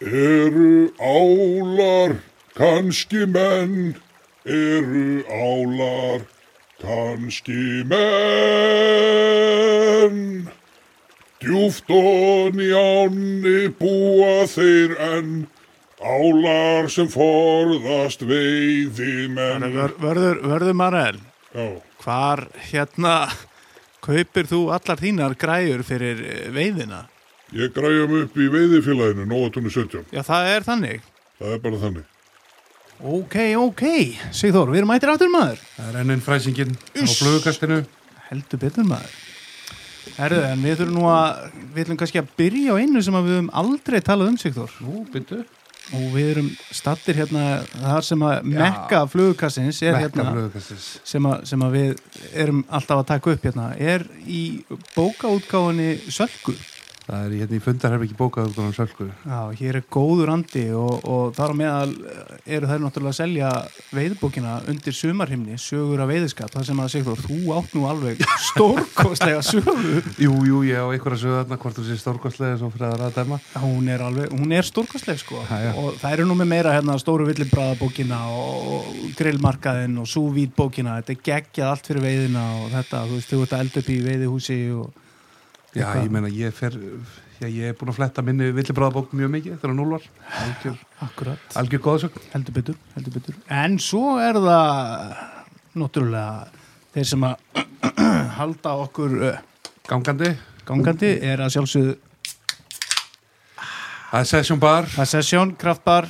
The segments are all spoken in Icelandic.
Eru álar kannski menn? Eru álar kannski menn? Djúft og njáni búa þeir enn, álar sem forðast veiði menn. Vör, vörður, vörður Marel, Já, hvar hérna kaupir þú allar þínar græjur fyrir veiðina? Ég græja mig upp í veiðifélaginu, Nóatunni 17. Já, það er þannig. Það er bara þannig. Ok, ok, Sigþór, við erum mættir áttur maður. Það er ennin fræsingin á flugukastinu. Heldur betur maður. Herðu, en við þurfum nú að, við ætlum kannski að byrja á einu sem að við höfum aldrei talað um, Sigþór. Nú, byttu. Og við erum stattir hérna, þar sem að mekka flugkassins er Mekka hérna, sem að, sem að við erum alltaf að taka upp hérna, er í bókaútgáfunni Sölku. Það er hérna í fundarherbyggi bókað á sölku. Já, hér er góður andi og, og þar á meðal eru þær náttúrulega að selja veiðbókina undir sumarhimni, sögur af veiðskap, það sem að Sigþór, þú átt nú alveg stórkostlega sögu. Jú, jú, ég á einhverja sögðu þarna hvort þú sé stórkostlega svo fyrir að dæma. Hún er alveg, hún er stórkostleg sko já. og það eru nú með meira hérna stóru villibræðabókina og, og grillmarkaðin og súvítbókina, þetta er geggjað allt fyrir veiðina og þetta, þú veist, þú Já, Eitthvað. ég meina, ég fer, já, ég er búin að fletta minni villibráðabók mjög mikið þegar núl var. Algjör, góðsögn. heldur betur, heldur betur en svo er það náttúrulega þeir sem að halda okkur uh, Gangandi. gangandi er að sjálfsögðu Það er session bar að sessjón, kraftbar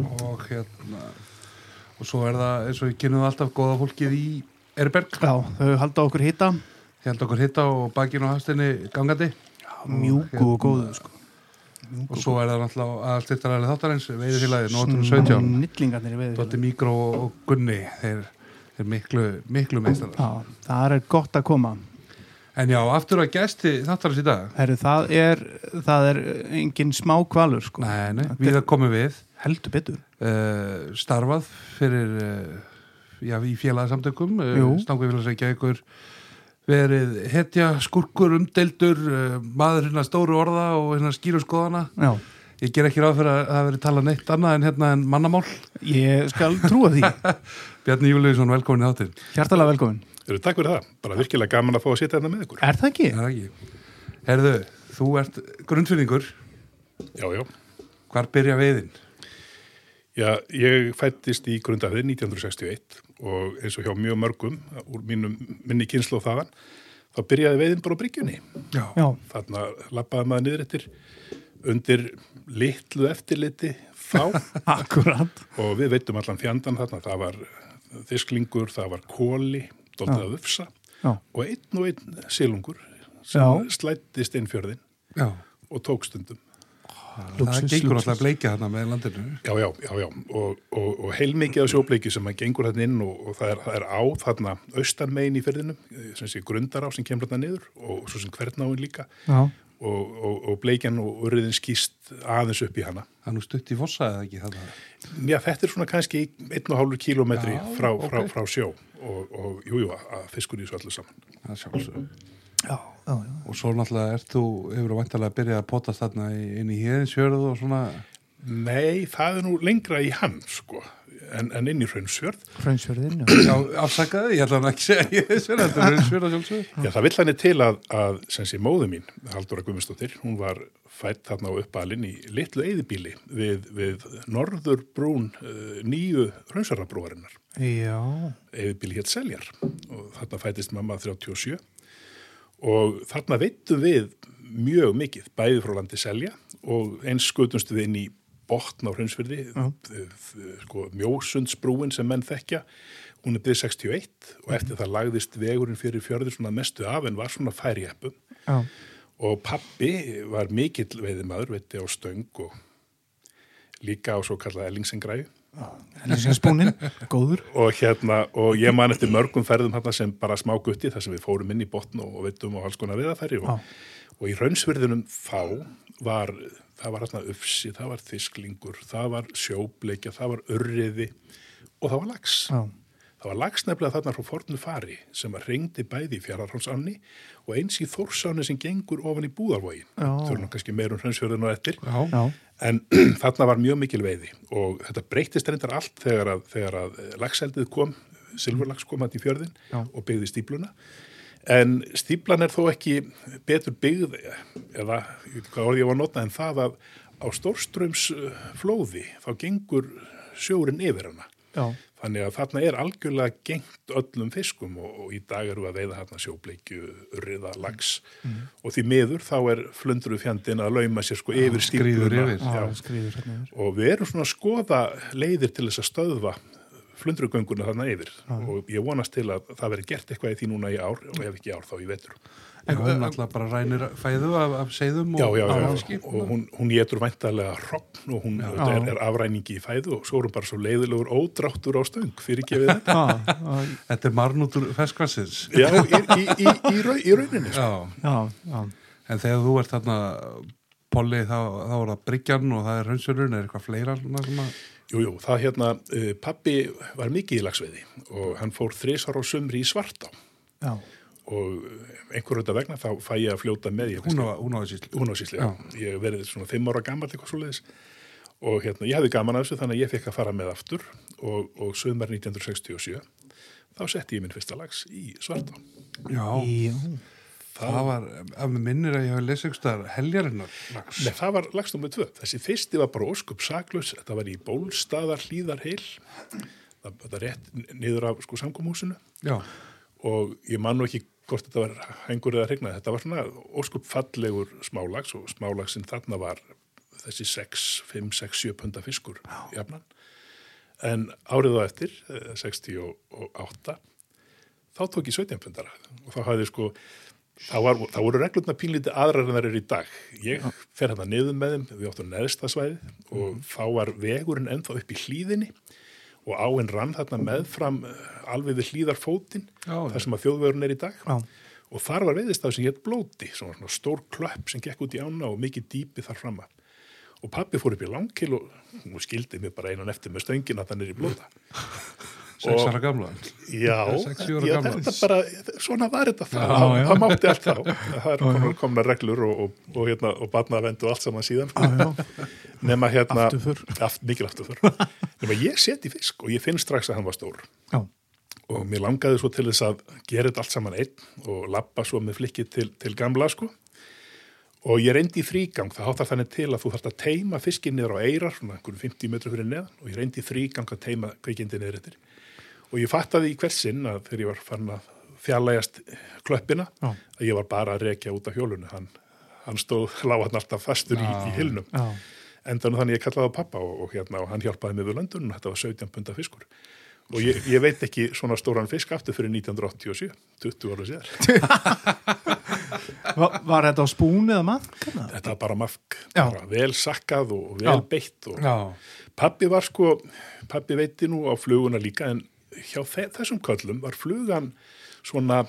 og hérna, og svo er það, eins og við kynum alltaf góða fólkið í Erberg. já, þau halda okkur hitta held okkur hitta og bakinn og hafstinni gangandi. mjúku og góðu sko Og svo er það náttúrulega aðstýttaræli þáttarins, veiðifélagi, nótum 17. nillingarnir í veiði Dotti Míkró og Gunni, þeir, þeir miklu, miklu meistarar. Já, það er gott að koma. En já, aftur að gesti þáttarins í dag. Herru, það er, það er engin smá kvalur, sko. Nei, nei, við er- að komum við, Heldur betur. uh, starfað fyrir, uh, já, í félagsamtökum, uh, Jú. stangufélagsreikja ykkur, verið hetja, skurkur, umdeildur, uh, maður hérna stóru orða og hérna skýru skoðana. Já, Ég ger ekki ráð fyrir að það veri talað neitt annað en hérna en mannamál. ég skal trúa því. Bjarni Júliusson, velkomin í þáttir. Hjartalega velkomin. Eru takk fyrir það. Bara virkilega gaman að fá að sitja þetta með ykkur. Er það ekki? Er það ekki? Herðu, þú ert grunnfinningur. Já, já. Hvar byrja veiðin? Já, ég fættist í grundafið 1961 og eins og hjá mjög mörgum úr mínum, minni kynslu og þaðan, þá byrjaði veiðin bara á bryggjunni. Þarna lappaði maður niður eftir undir litlu eftirliti þá akkurat. og við veitum allan fjandan þarna, það var þisklingur, það var kóli, að ufsa Já, og einn og einn silungur sem Já. slættist inn fjörðin Já. og tók stundum. Það gengur alltaf að bleikja þarna með landinu. Já, já, já, já, og, og, og heilmikið af sjóbleiki sem að gengur þarna inn og, og það, er, það er á þarna austanmegin í fyrðinu, sem sé grundar á sem kemur þarna niður og svo sem hvernáin líka Já, og, og, og bleikjan og urriðin skýst aðeins upp í hana. Það er nú stutt í fossa eða ekki þarna. Já, þetta er svona kannski einn og hálfur kílómetri Já, frá, ok. frá, frá sjó og, og jú, jú, að fiskur í þessu allir saman. Það er sjálfsög. Já, já. já. Og svo náttúrulega ert þú, hefur þú vantarlega að byrja að potast þarna í- inn í hérðinsjörðu og svona. Nei, það er nú lengra í hann, sko, en, en inn í hraunsjörð. Frönsfjörðin, já. Já, afsakaði, ég ætla hann ekki að segja þetta er hérðinsjörða sjálfsög. Já, það vill hann til að, að sem sé móðu mín, Halldóra Guðmundsdóttir, hún var fætt þarna á uppalinn í litlu eyðibíli við, við norður brún uh, nýju raunsarrabrúarinnar. Já, Eyðibíli hétt Seljar og þarna fættist mamma 37 og þarna veitum við mjög mikið, bæði frá landi Selja og eins skutumst við inn í botn á hraunsfyrði, sko, mjósundsbrúin sem menn þekkja, hún er byggð 61 og eftir það lagðist vegurinn fyrir fjörður svona mestu af en var svona færi eppum já. og pappi var mikill veiðimaður, veitti á stöng og líka á svo kallað ellingsengræju Ellisinspúnin, góður. og hérna, og ég man eftir mörgum ferðum hérna sem bara smá gutti þar sem við fórum inn í botn og, veitum og alls konar viðafæri og, og í raunsverðinum þá var, það var hérna ufsi, það var þisklingur, það var sjóbleikja, það var urriði og það var lax. Já, Það var lagsnefnilega þarna frá fornu fari sem að reyndi bæði í fjararhómsanni og eins í þórsáni sem gengur ofan í búðarvógin. Þau eru nú kannski meirum hraunsfjörðin og eftir. Já, Já, En þarna var mjög mikil veiði og þetta breytist reyndar allt þegar að, þegar að lagseldið kom, silfurlags kom hann í fjörðin Já. og byggði stípluna. En stíplan er þó ekki betur byggð, eða hvað orðið ég var að nota, en það að á stórströmsflóði þá gengur sjórin yfir hana. Já, Þannig að þarna er algjörlega gengt öllum fiskum og, og í dag eru að veiða þarna sjóbleikju, urriða, lags og því miður þá er flundru fjandinn að lauma sér sko yfir skríður stípluna. yfir. já, Já. skriður hérna yfir. Og við erum svona að skoða leiðir til þess að stöðva flundrugönguna þarna yfir og ég vonast til að það veri gert eitthvað í því núna í ár og ef ekki ár þá í vetur. Já, hún alltaf bara rænir fæðu af, af seiðum og Já, já, já, fiski. og hún, hún getur væntalega hrogn og hún Já. er, er afræningi í fæðu og svo er hún bara svo leiðilegur ódráttur á stöng fyrir gefið þetta. Já, já, Þetta er marnútur ferskvarsins. Já, í, í, í, í, rau- í rauninni. Sko. Já, já, já, en þegar þú ert þarna Polli, þá, þá er það Bryggjan og það er Hraunsurinn, er eitthvað fleira svona sem að... Jú, jú, það hérna, uh, pappi var mikið í lagsveiði og hann fór þrísar á sumri í svartá. Já, og einhverjum þetta vegna þá fæ ég að fljóta með ég Hún á, þessi hún á sísli, já. Ég hef verið svona fimm ára gammal eitthvað svo leiðis og hérna, ég hefði gaman af þessu þannig að ég fekk að fara með aftur og, og sögumar 1967 þá setti ég minn fyrsta lags í svartá. Já, já, það var, ef mér minnir að ég hafi lesið eitthvað heljarinnar lags. Nei, það var lags nummer tvö. Þessi fyrsti var bara óskup saklaus, þetta var í bólstaðar hlýðarheil, það, það er rétt niður af sko samkomhúsinu Já, og ég man nú ekki hvort þetta var hengur eða hregnað. Þetta var svona óskup fallegur smálags og smálagsin þarna var þessi 6, 5, 6, 7 punda fiskur jafnan. En árið á eftir, eh, 68, þá tók ég 17 pundara og þá hafði sko, þá, var, þá voru reglurna pínlítið aðrar en það eru í dag. Ég fer hérna niður með þeim, við áttum neðsta svæði og þá var vegurinn ennþá upp í hlýðinni og áinn rann þarna meðfram eh, alveg við já. þar sem að þjóðvegurinn er í dag. Já, og þar var veiðistaf sem hétt blóti svona, svona stór klöpp sem gekk út í ána og mikið dýpi þar framma og pappi fór upp í langkil og hún skildi mig bara einan eftir með stöngin að hann er í blóta Og- ára gamla. já, ára já þetta bara svona var þetta Já, það, það mátti allt þá. Það er komna, komna reglur og, og, og, hérna, og batnaðvend og allt saman síðan sko. já, nema hérna Afturför. aft, mikil afturför. Nema ég seti fisk og ég finn strax að hann var stór. Já, og mér langaði svo til þess að gera þetta allt saman einn og lappa svo með flikkið til, til gamla sko. Og ég reyndi í þrýgang, það háttar þannig til að þú þarft að teima fiskinn niður á eirar svona einhverjum 50 metru fyrir neðan. Og ég reyndi í þrýgang að teima kveikindi niður eftir og ég fattaði í hversinn að þegar ég var farin að fjarlægast klöppina Já. að ég var bara að rekja út af hjólunu hann, hann stóð lágan alltaf fastur í, í hilnum já, endan þannig ég kallaði á pappa og, og, hérna, og hann hjálpaði mig við löndun og þetta var 17 punda fiskur og ég, ég veit ekki svona stóran fisk aftur fyrir 1987 20 ára síðar var, var þetta á spún eða mann? þetta var bara Já. bara vel sakkað og vel Já. beitt og Já, pappi var sko pappi veiti nú á fluguna líka en hjá þe þessum köllum var flugan svona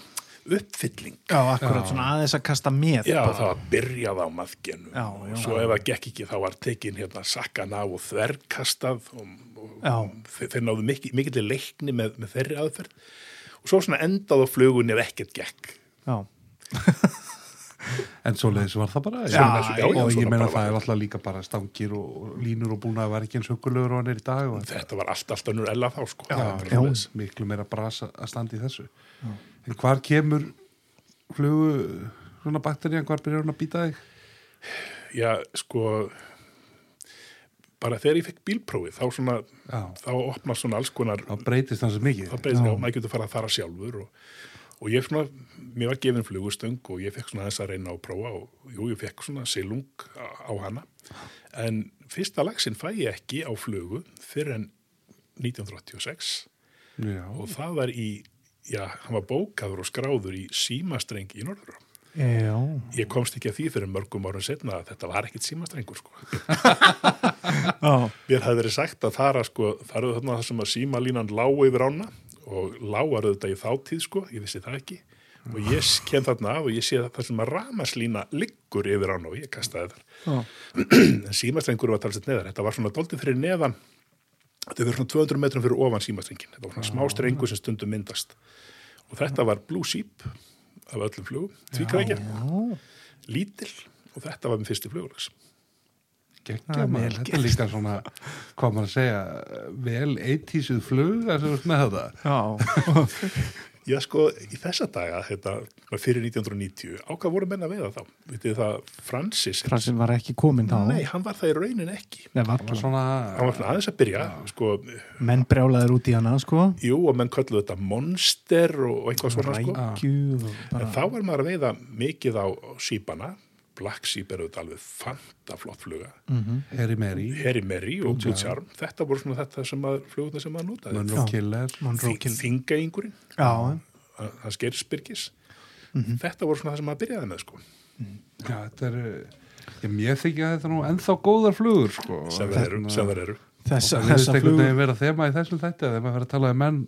uppfylling Já, akkurat svona aðeins að kasta með Já, bara. það var byrjað á maðgenu Já, og já. svo ef það gekk ekki þá var tekin hérna sakkan af og þverkastað og, Já. og þeir, náðu mikil, mikill leikni með, með þeirri aðferð og svo svona endað á flugunni ef ekkert gekk Já, en svo leiðis var það bara. Já, já, já, og ég meina það er alltaf líka bara stangir og línur og búna að vera ekki eins hugulegur og hann er í dag þetta var allt, allt önnur ella þá sko Já, Það miklu meira brasa að standa í þessu. En hvar kemur flugu svona bakterían, hvar byrjar hann að býta þig? já, sko bara þegar ég fekk bílprófið þá svona, þá opnar svona alls konar þá breytist hans mikið. þá breyðist já, maður getur fara að fara sjálfur og, og ég svona, mér var gefin flugustöng og ég fekk svona þess að reyna að prófa og jú, ég fekk svona silung á, hana. En fyrsta lagsin fæ ég ekki á flugu fyrir en 1986 Já, og það var í, já, hann var bókaður og skráður í símastreng í Norður já, ég komst ekki að því fyrir mörgum árum setna að þetta var ekkit símastrengur sko. Mér hafði verið sagt að fara sko, farðu þarna það sem að símalínan lá yfir ána og lágar auðvitað í þáttíð sko, ég vissi það ekki. Og ég kem þarna af og ég sé það sem að ramaslína liggur yfir ána og ég kastaði þar. já, En símastrengur var talsett neðar, þetta var svona doldið fyrir neðan. Þetta verður svona 200 metrum fyrir ofan símastringin þetta var svona smá strengur sem stundum myndast. Og þetta var Blue Sheep af öllum flugum, tvíkrækja lítil og þetta var minn fyrsti flugulags Gekkja Ah, maður, þetta er líka svona, hvað maður að segja, vel eittísuð flug að þú veist með þetta. Já, Já, sko, í þessa daga, þetta var fyrir 1990, á hvað voru menna veiða þá? Vitið það, Francis? Fransin var ekki komin þá Nei, hann var það í raunin ekki. Nei, var varla. svona, Hann var svona aðeins að byrja, sko, Menn brjálaður út í hana sko jú, og menn kölluðu þetta monster og, eitthvað svona, sko. Rækju og En bara þá var maður að veiða mikið á sípana, Black Sheep er auðvitað alveg fanta flott fluga, Harry Mary, Harry Mary og Blue Charm, þetta voru svona þetta sem maður, fluguna sem maður notaði. Monroe Killer, Monroe Þing- Kill Þingeyingurinn, Já, hans Geirsbyrgis, þetta voru svona það sem maður byrjaði með, sko. já, þetta er, ég, mér þykja að þetta er nú ennþá góðar flugur, sko. Sem það eru, eru. þessa, Það verðist þessa einhvern veginn vera þema í þessum þætti að þegar maður fyrir að tala um menn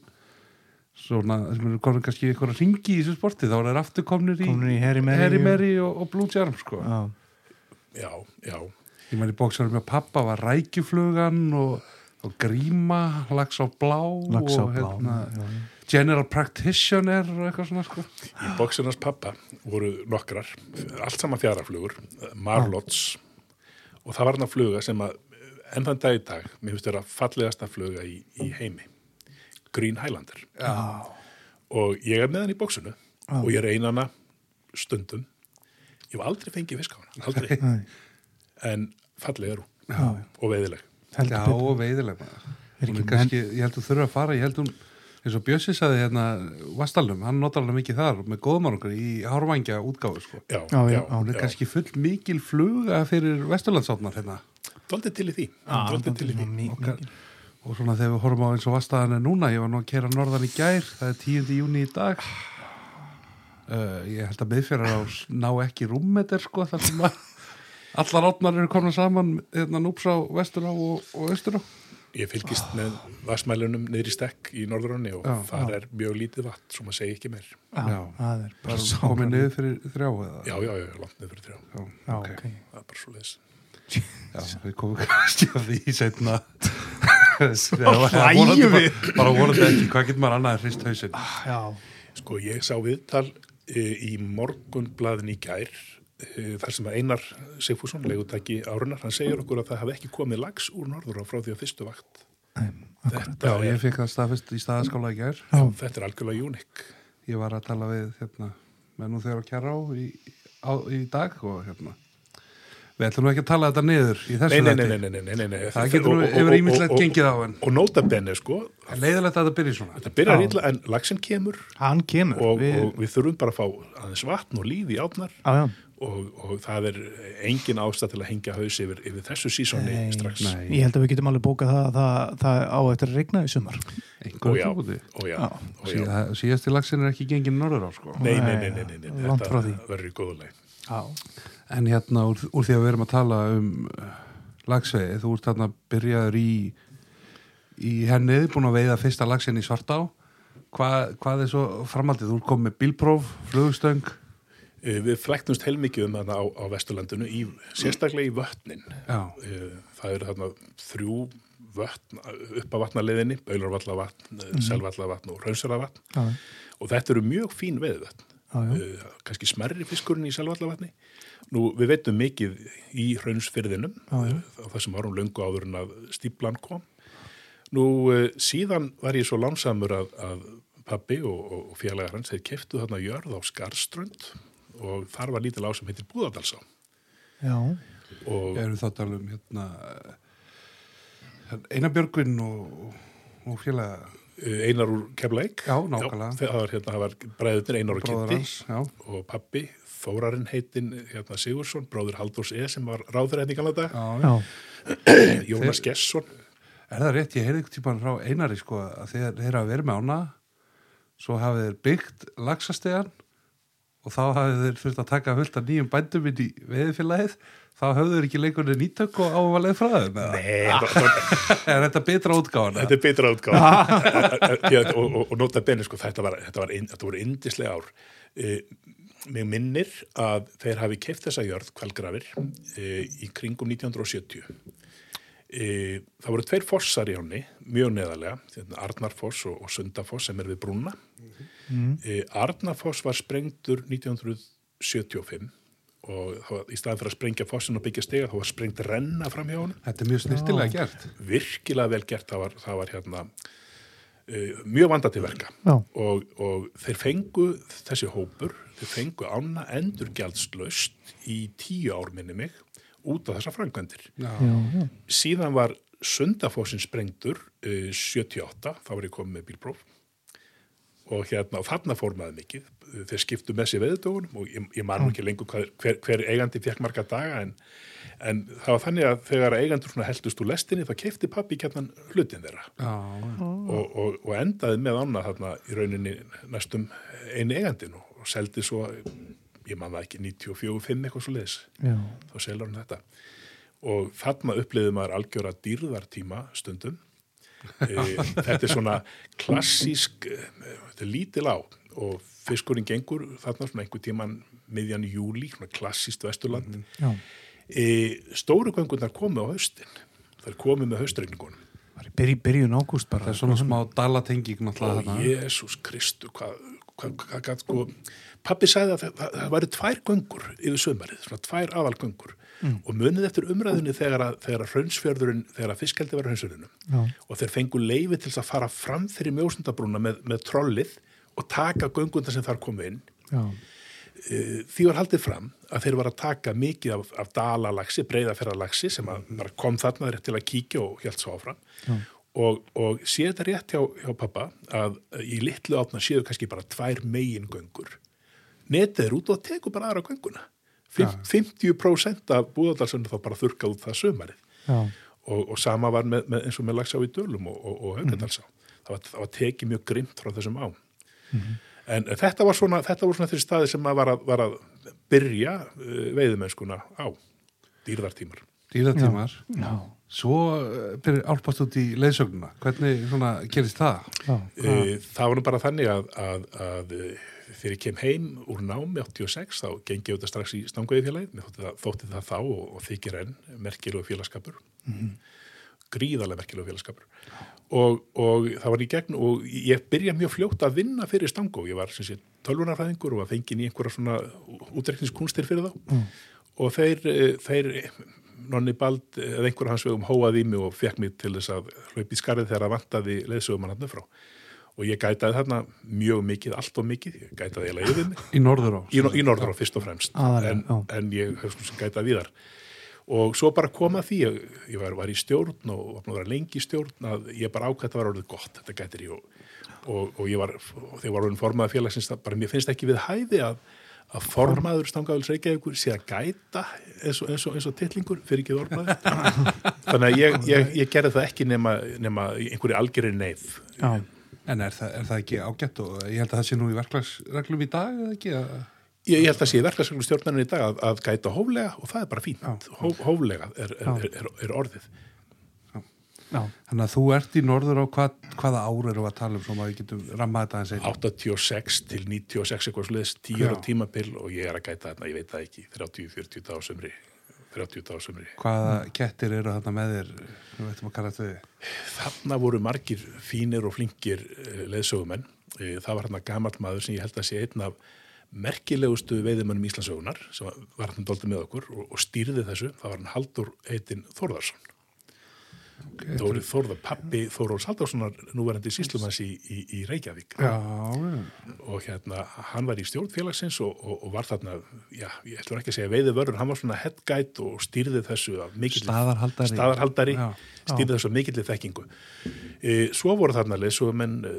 svona, sem eru komin kannski ykkur að ringi í þessu sporti, þá er það aftur komnir í, Komnir í Harry Mary Harry og- Mary og, og Blue Charm, sko. Já, Já, já, Ég mæli bóksarum með pappa var rækjuflugan og, og gríma, lags á blá lags á og blá hérna, já, já. general practitioner og eitthvað svona sko. Í bóksinars pappa voru nokkrar, allt saman fjaraflugur, marlots og það var hann að fluga sem að enn þann dag í dag, mér finnst þetta fallegasta fluga í, í heimi, Green Highlander. Já. Og ég er með hann í bóksinu og ég reyna hana stundum. Ég hef aldrei fengið fisk á hana, aldrei, Nei, en falleg er hún já, og veiðileg. Já, og veiðileg kannski, ég held að þurfa að fara, ég held hún eins og Bjössi saði hérna Vastalum, hann notar alveg mikið þar með okkur í hárvængja útgáfu sko. Já, Já, já, já, Hún er kannski full mikil fluga fyrir Vesturlandsátnar hérna Dóldið til í því, Já, dóldið til í því. Okkar- mikil. Og svona þegar við horfum á eins og Vastaðan er núna, ég var nú að kera norðan í gær það er 10. júni í dag uh, ég held að miðfjara á ná ekki rúmmeter sko þar sem að allar átnar eru komin saman hérna núps á vestur á og, og austur á Ég fylgist með vassmælunum niður í stekk í Norðuranni og Já, þar er mjög lítið vatn, svo maður segi ekki meir. Já, Já. það er bara komin niður fyrir þrjá eða Já, já, já, langt niður fyrir þrjá. já, Já, ok. ok Það er bara svo leiðis. já, við komum kannski að því setna hlæjum við. bara voruð ekki, hvað getur maður annað að hrist hausinn Já, Sko, ég sá viðtal e, í morgunblaðin í gær e, þar sem að Einar Sigfússon, legutæki árunar, hann segir okkur að það hafi ekki komið lags úr norður á frá því að fyrstu vakt. Þetta, já, ég fikk það staðfest í staðaskála í gær já, þetta er algjörlega unik. ég var að tala við hérna, með nú þegar að kjara á í, á í dag og hérna við ætlum nú ekki að tala þetta niður í þessu nei, nei, nei, nei, nei, nei, nei. það getur yfir og- gengið á en Og nota benni, sko, en leiðilegt að þetta byrja svona. Þetta byrjar Já. illa en lagsin kemur. Hann kemur. Og, við, og við þurfum bara að fá aðeins vatn og líf í átnar Já, já, og, og það er engin ástæð til að hengja haus yfir, yfir þessu sísóni Nei, strax. nei. ég held að við getum alveg bókað það að það, það á eftir að regna í sumar. Ó einhverjum já, tókuði ó já, Já. ó já. Síða, síðast í lagsin er ekki gengin norður á sko. Nei, nei, Nei, nei, nei, en hérna úr, úr því að við erum að tala um lagsveiði, þú ert þarna byrjaður í í hennið, búin að veiða fyrsta lagsin í Svartá Hva, hvað er svo framaldið? Þú ert komið með bílpróf, flugstöng Eh, Við flæktumst heilmikið um þarna á, á Vesturlandinu, í, sérstaklega í vötnin. Já, Eh, Það eru þarna þrjú vötn upp á vatnaleðinni, Baularvallavatn, mm. Selvallavatn og Raunsaravatn já, og þetta eru mjög fín veðvötn. kannski smerri fiskurinn í Selvallavatni. Nú, við veitum mikið í Raunsfyrðinum, Já, já. uh, á þessum árum löngu áður en að stíplan kom. Nú, uh, síðan var ég svo lánsamur að, að pabbi og, og, félagar hans, þeir keftu þarna jörð á Skarströnd og þar var lítil á sem heitir Búðardalsá. já. Og eru þá að tala um hérna Einar Björgvin og, og félaga uh, Einar úr Keflæk. Já, nákvæmlega. það var, hérna, það var bræðurnir Einar og Kitti og pabbi, Þórarinn heitin hérna, Sigursson, bróður Halldórs E. sem var ráður hérna í já. Jónas Gesson. Er það rétt, ég heyrði eitthvað típan frá Einari sko að þeir, þeir hafa verið með ána svo hafið þeir byggt lagsastegan og þá hafið þeir þurft að taka fullt af nýjum bændum inn í veðifélagið þá höfðu þeir ekki lengur en nýtök og ávalið frá þeim er þetta betra útgáðan? þetta er betra útgáð Já, og, og, og nota benni sko, þetta var, þetta var, voru indislega ár e, mig minnir að þeir hafi keift þessa jörð kvalgrafir e, í kringum 1970 e, það voru tveir fossar í áni, mjög neðarlega, Arnarfoss og, og Sundafoss sem er við brúna. Mm. E, Arnarfoss var sprengtur 1975 og í staðan fyrir að sprengja fossin og byggja stega þá var sprengt renna fram hjá honum. Þetta er mjög snirtilega gert. Virkilega vel gert, það var, það var hérna uh, mjög vanda til verka Já. og, og þeir fengu þessi hópur, þeir fengu ána endurgjaldslaust í tíu ár minni mig út af. Já, já. Síðan var Sundafossin sprengtur uh, 78, þá var ég komið með bílpróf og hérna, og þarna fór maður mikið, þeir skiptu með sér veðutógunum og ég, ég man nú ekki lengur hvað, hver, hver eigandi fekk marga daga en, en það var þannig að þegar eigendur svona heldust úr lestinni þá kefti pappi kjarnan hlutin þeirra Já, já. og, og, og endaði með ána þarna í rauninni næstum eini eigandin og, og seldi svo, ég man það ekki 94-5 eitthvað svo leiðis Já. þá selur hann þetta og þarna uppliði maður algjöra dýrðartíma stundum e, þetta er svona klassísk e, þetta er lítil á og fiskurinn gengur þarna svona einhver tíman miðjan júli, svona klassíst vesturland Já. e, stóru göngunar komu á haustin þær komu með haustregningunum Var í byrj, byrjun ágúst bara. Það er svona smá dalatenging. Jésús Kristu hvað hva, hva, hva, sko, pappi sagði að það, það, væri tvær göngur yfir sömarið, svona tvær aðalgöngur og munið eftir umræðinni þegar að, þegar að hraunsfjörðurinn, þegar að fiskeldi var hraunsfjörðunum Já. og þeir fengu leifi til að fara fram fyrir mjósundabrúna með, með trollið og taka göngunda sem þar komu inn Já. Eh, því var haldið fram að þeir var að taka mikið af, af dalalagsi, breyðaferðalagsi sem kom þarna til að kíkja og hjælt svo áfram Já. Og, og sé þetta rétt hjá, hjá pappa að í litlu átna séu kannski bara tvær megin göngur netið er út og tekur bara aðra gönguna. Fim- 50% af búðardalsöndu þá bara þurkað út það sömarið Já. og, og sama var með, með, eins og með lagsá í dölum og, og, og haugandalsá það, var- það var tekið mjög grimt frá þessum ám. En þetta var svona þetta var svona þeirri staði sem maður var að, var að byrja uh, veiðumennskuna á dýrðartímar. Dýratímar. Já. Svo eh, byrjar álpast út í leiðsögnuna. Hvernig svona gerist það? Já. Uh, það var nú bara þannig að, að, að uh, þegar ég kem heim úr námi 86 þá gengi ég auðvitað strax í stangveiðfélagið, mér þótti það, þótti það þá og, og þykir enn merkilegu félagskapur gríðarlega merkilegu félagskapur og, og það var í gegn og ég byrja mjög fljótt að vinna fyrir stangó, ég var sem sé tölvunarfræðingur og var fengin í einhverja svona útrekningskunstir fyrir þá og þeir, eh, þeir nonni bald eða einhverja hans vegum hóað í mig og fekk mig til þess að hlaupi í skarið þegar að vantaði leiðsögum hann hann frá. Og ég gætaði þarna mjög mikið, allt og mikið, ég gætaði eiginlega yfir mig. Í norður á. í, í norður á fyrst og fremst. Aðallega, en, en ég svona sem gætaði víðar. Og svo bara kom að því ég, ég var, var í stjórn og var lengi í stjórn að ég bara ákvæði að þetta var orðið gott þetta gætir ég og, og, og ég var og þegar var orðin formaður félagsins það bara mér finnst ekki við hæði að, að formaður stangaðuls reykjavíkur sé að gæta eins og, eins og, eins og titlingur fyrir ekki ormaður þannig að ég, ég, ég gerði það ekki nema, nema í einhverju algjörir neyð Já. En er það, er það ekki ágætt og ég held að það sé nú í verklagsreglum í dag eða ekki? Að... Ég, ég held að sé verklagsreglum stjórnarnir í dag að, að gæta hóflega og það er bara fínt. Hó, hóflega er, er, er orðið. Já. Þannig að þú ert í norður á hvað, hvaða ár eru að tala um svo maður getum rammað þetta hans einn. 86 til 96 eitthvað sluðis, 10 Já. ára tímabil og ég er að gæta þarna, ég veit það ekki, 30-40 dagar sumri, 30 dagar sumri. Hvaða kettir eru þarna með þér? Við veitum að kalla þetta við. Þarna voru margir fínir og flinkir uh, leðsögumenn. Uh, það var þarna gamall maður sem ég held að sé einn af merkilegustu veiðumönnum Íslandsögunar sem var hann doldið með okkur og, og stýrði þessu. Það var hann Haldur Eitin Þórðarsson. Okay, Þóri Þórðar, pappi Þóróls Halldórssonar, núverandi síslumans í, í, í Reykjavík. Já, já. og hérna, hann var í stjórn félagsins og, og, og var þarna, já, ég ætlum ekki að segja veiði vörður, hann var svona headguide og stýrði þessu af mikilli Staðarhaldari. staðarhaldari Já, stýrði þessu af mikilli þekkingu. E, svo voru þarna lesugumenn e,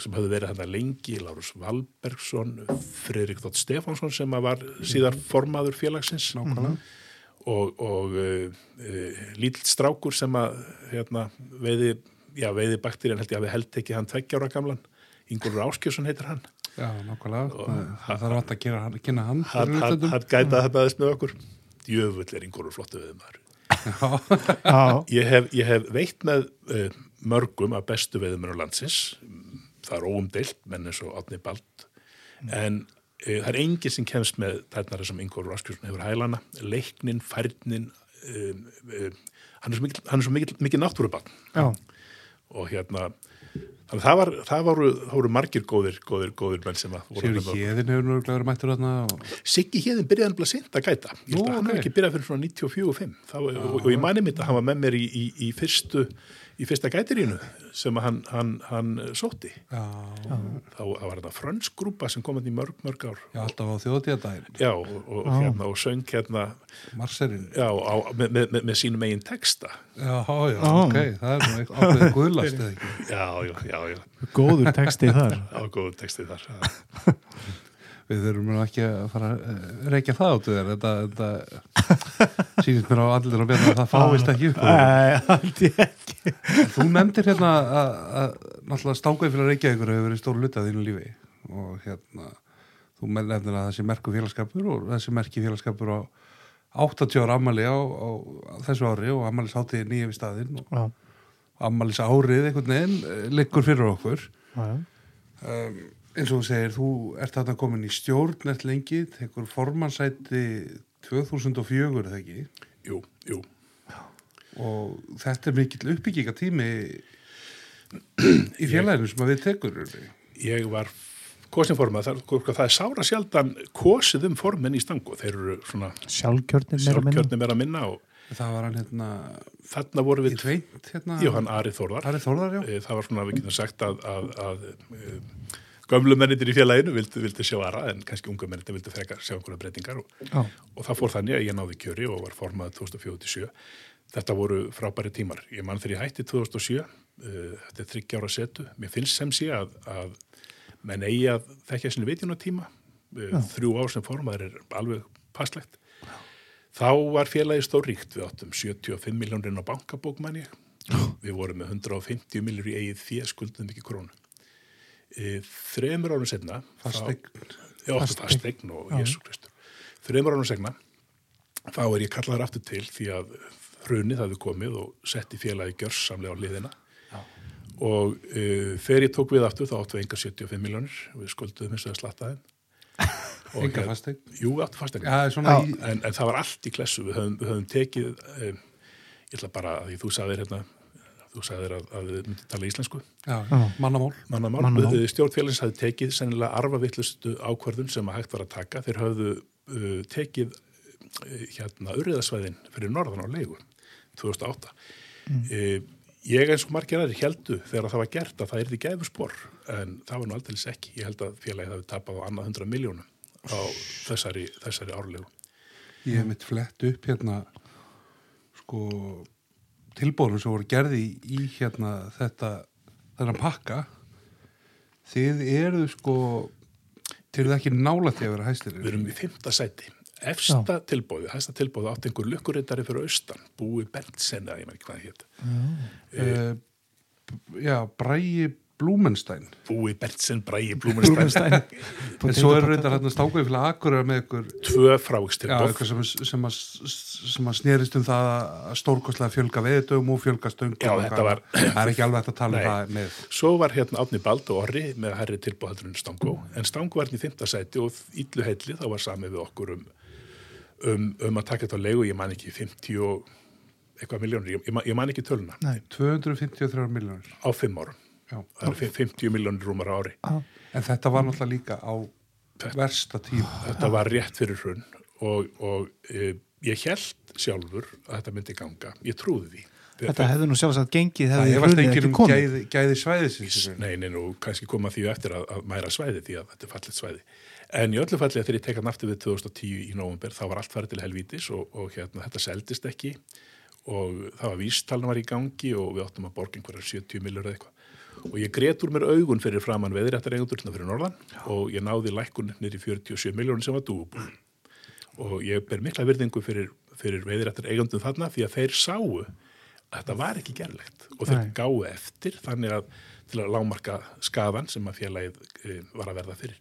sem höfðu verið þarna lengi, Lárus Valbergsson, Fredrik Þótt Stefánsson sem að var síðar formaður félagsins Nákvæmlega. Og, og uh, uh, lítill strákur sem að hérna, veiði, já, veiði bakterían held ég að við held ekki hann tveggjára gamlan. Ingólfur Áskjösson heitir hann. Já, nákvæmlega. Það, þarf alltaf að gera, hann- kynna hann. hann, hann, hann gæta þetta aðeins með okkur. Djöfull er Ingólfur flottu við maður Já. ég hef, ég hef veitt með uh, mörgum af bestu veiðumennur landsins. Það er óumdeilt menn eins og Átni Bald. En uh, það er enginn sem kemst með þarna sem Ingólfur Áskjösson hefur hælana. Leiknin, færnin um, um, hann er svo mikil náttúrubann og hérna þannig að það, var, það voru, voru margir góðir, góðir, góðir menn sem að voru Sigur. Hjeðin hefur nú verið mættur þarna og... Siggi Hjeðin byrjaði hann seint að gæta. Ég held Nú, að hann hefði ekki byrjað fyrir svona 94 og 5 það, var- og, og ég mani mitt að hann var með mér í, í, í fyrstu í fyrsta gætirínu sem hann, hann, hann sótti. Já, þá var þetta frönsk grúpa sem kom hann í mörg, mörg ár. Já, alltaf á þjóðtíðadaginn já, og, og, Já. hérna, og söng hérna Marserinn. Já, á, með, með, með, með sínum eigin texta. Já, já, Já. ok, það er nú eitthvað ákveðið guðlast eða ekki? Já, já, já, já, góður texti þar. Á góðu texti þar já. Við þurfum ekki að fara að reykja það áttu þér. Þetta, þetta sýnist mér á allir að byrja að það fáist ekki upp Nei, ég ekki. Þú nefndir hérna að, að náttúrulega stákaði fyrir að reykja ykkur hefur verið stóru luta þínu lífi. Og hérna þú nefndir að þessi merku félagskapur og þessi merki félagskapur á 80 ára ammali á, á, á þessu ári og ammalis hátíði nýja við staðinn og Já, ammalis árið einhvern veginn eh, liggur fyrir okkur. Já. um, eins og þú segir, þú ert þarna komin í stjórn eftir lengi, tekur formansæti 2004 er það ekki? Jú, jú. Og þetta er mikill uppbyggingatími í félaginu sem að við tekur ég var kosinformað, það, það er sára sjaldan kosið um formin í stangu. Þeir eru svona Sjálfkjörnir meira minna. sjálfkjörnum er að minna og það var hann hérna þarna voru við tveint hérna? Jóhann Ari Þórðar. Ari Þórðar, já. Eh, það var svona, við getum sagt að, að, að, að gömlu mennitir í félaginu vildi, vildi sjá aðra en kannski ungu mennitir vildi frekar sjá einhverja breytingar og, Já, og það fór þannig að ég náði kjöri og var formað 2047 þetta voru frábæri tímar. Ég mann þegar ég hætti 2007 uh, þetta er þryggjára setu. Mér finnst sem sé að, að menn eigi að þekkja sinni vitjunatíma uh, þrjú ár sem formaður er alveg passlegt. Þá var félagi stóríkt við áttum 75 miljónir á bankabók mann ég. Við vorum með 150 miljónir í eigið því skuldum ekki krónu e, setna Fasteign. já, fasteign, fasteign og Jésu Kristur. Þremur árum setna þá er ég kallaður aftur til því að hrunið hafði komið og setti félagi gjörsamlega á liðina og uh, þegar ég tók við aftur þá áttu við engar 75 miljónir við skulduðum eins og að slatta þeim Og Enga fasteign? Jú, Já, svona Já. í, en, en það var allt í klessu. Við höfum, við höfum tekið um, ég ætla bara að því þú sagðir hérna þú sagðir að, að við myndum tala íslensku. Já, mannamál. Mannamál, Mannamál. mannamál. stjórnfélagins hafði tekið sennilega arfavitlustu ákvörðun sem að hægt var að taka. Þeir höfðu uh, tekið uh, hérna urriðasvæðin fyrir norðan á leigu 2008 mm. ég eins og margir aðri heldu þegar það var gert að það er því gæfu spor en það var nú aldrei ekki. Ég held að félagið hafi tapað á annað hundra miljónum á þessari, þessari árlegu. Ég hef mitt flett upp hérna sko tilbúðum sem voru gerði í, hérna þetta þennan pakka þið eru sko til það ekki nála til að vera hæstir Við erum í fymta sæti. Efsta tilbóði, hæsta tilbóði átt einhver lukkurittari fyrir austan, búi Berntsen, eða ég maður ekki hvað það hétt. uh, já, Bræi Blúmenstein Búi Berntsen, Bræi, Blúmenstein, en svo er reyndar hérna stákuði fyrir akkurar með ykkur tvö eitthvað sem, sem, að, sem að snerist um það að stórkostlega fjölga veðdögum og fjölga stöngum Já, og þetta hvað. var- Það er. Ekki alveg hægt að tala um það með Svo var hérna Átni Bald og Orri með herri tilbóðhaldur en Stango, en Stango var hérna í fymta sæti og íllu heilli þá var samið við okkur um, um, um að taka þetta á leigu, ég man ekki 50 og eitthvað miljónir, ég, ég, man- ekki töluna, Nei, 253 miljónir á fimm árum. Já. Það eru 50 miljónir rúmar á ári. já, En þetta var náttúrulega líka á versta tíma. Þetta var rétt fyrir hrunn og, og e, ég held sjálfur að þetta myndi ganga. Ég trúði því. Þetta hefði nú sjálfsagt gengið Það hefði hefast hrunið enginn ekki um komið. gæði, gæði svæðisins nei, nei, nú kannski koma því eftir að, að mæra svæði því að þetta er fallet svæði. En í öllu falli að þegar ég tekan aftur við 2010 í november þá var allt farið til helvítis og, og hérna, þetta seldist ekki. Og það var vístalna var í gangi og við áttum að borga einhverjar 70 millur eða eitthvað og ég gret úr mér augun fyrir framann veðirættar eigundur fyrir norðan og ég náði lækkun í 47 miljónir sem var dúbúl og ég ber mikla virðingu fyrir, fyrir veiðirættar eigundum þarna því að þeir sáu að þetta var ekki gerlegt og þeir Nei. gáu eftir þannig að til að lámarka skaðan sem að félagið e, var að verða fyrir.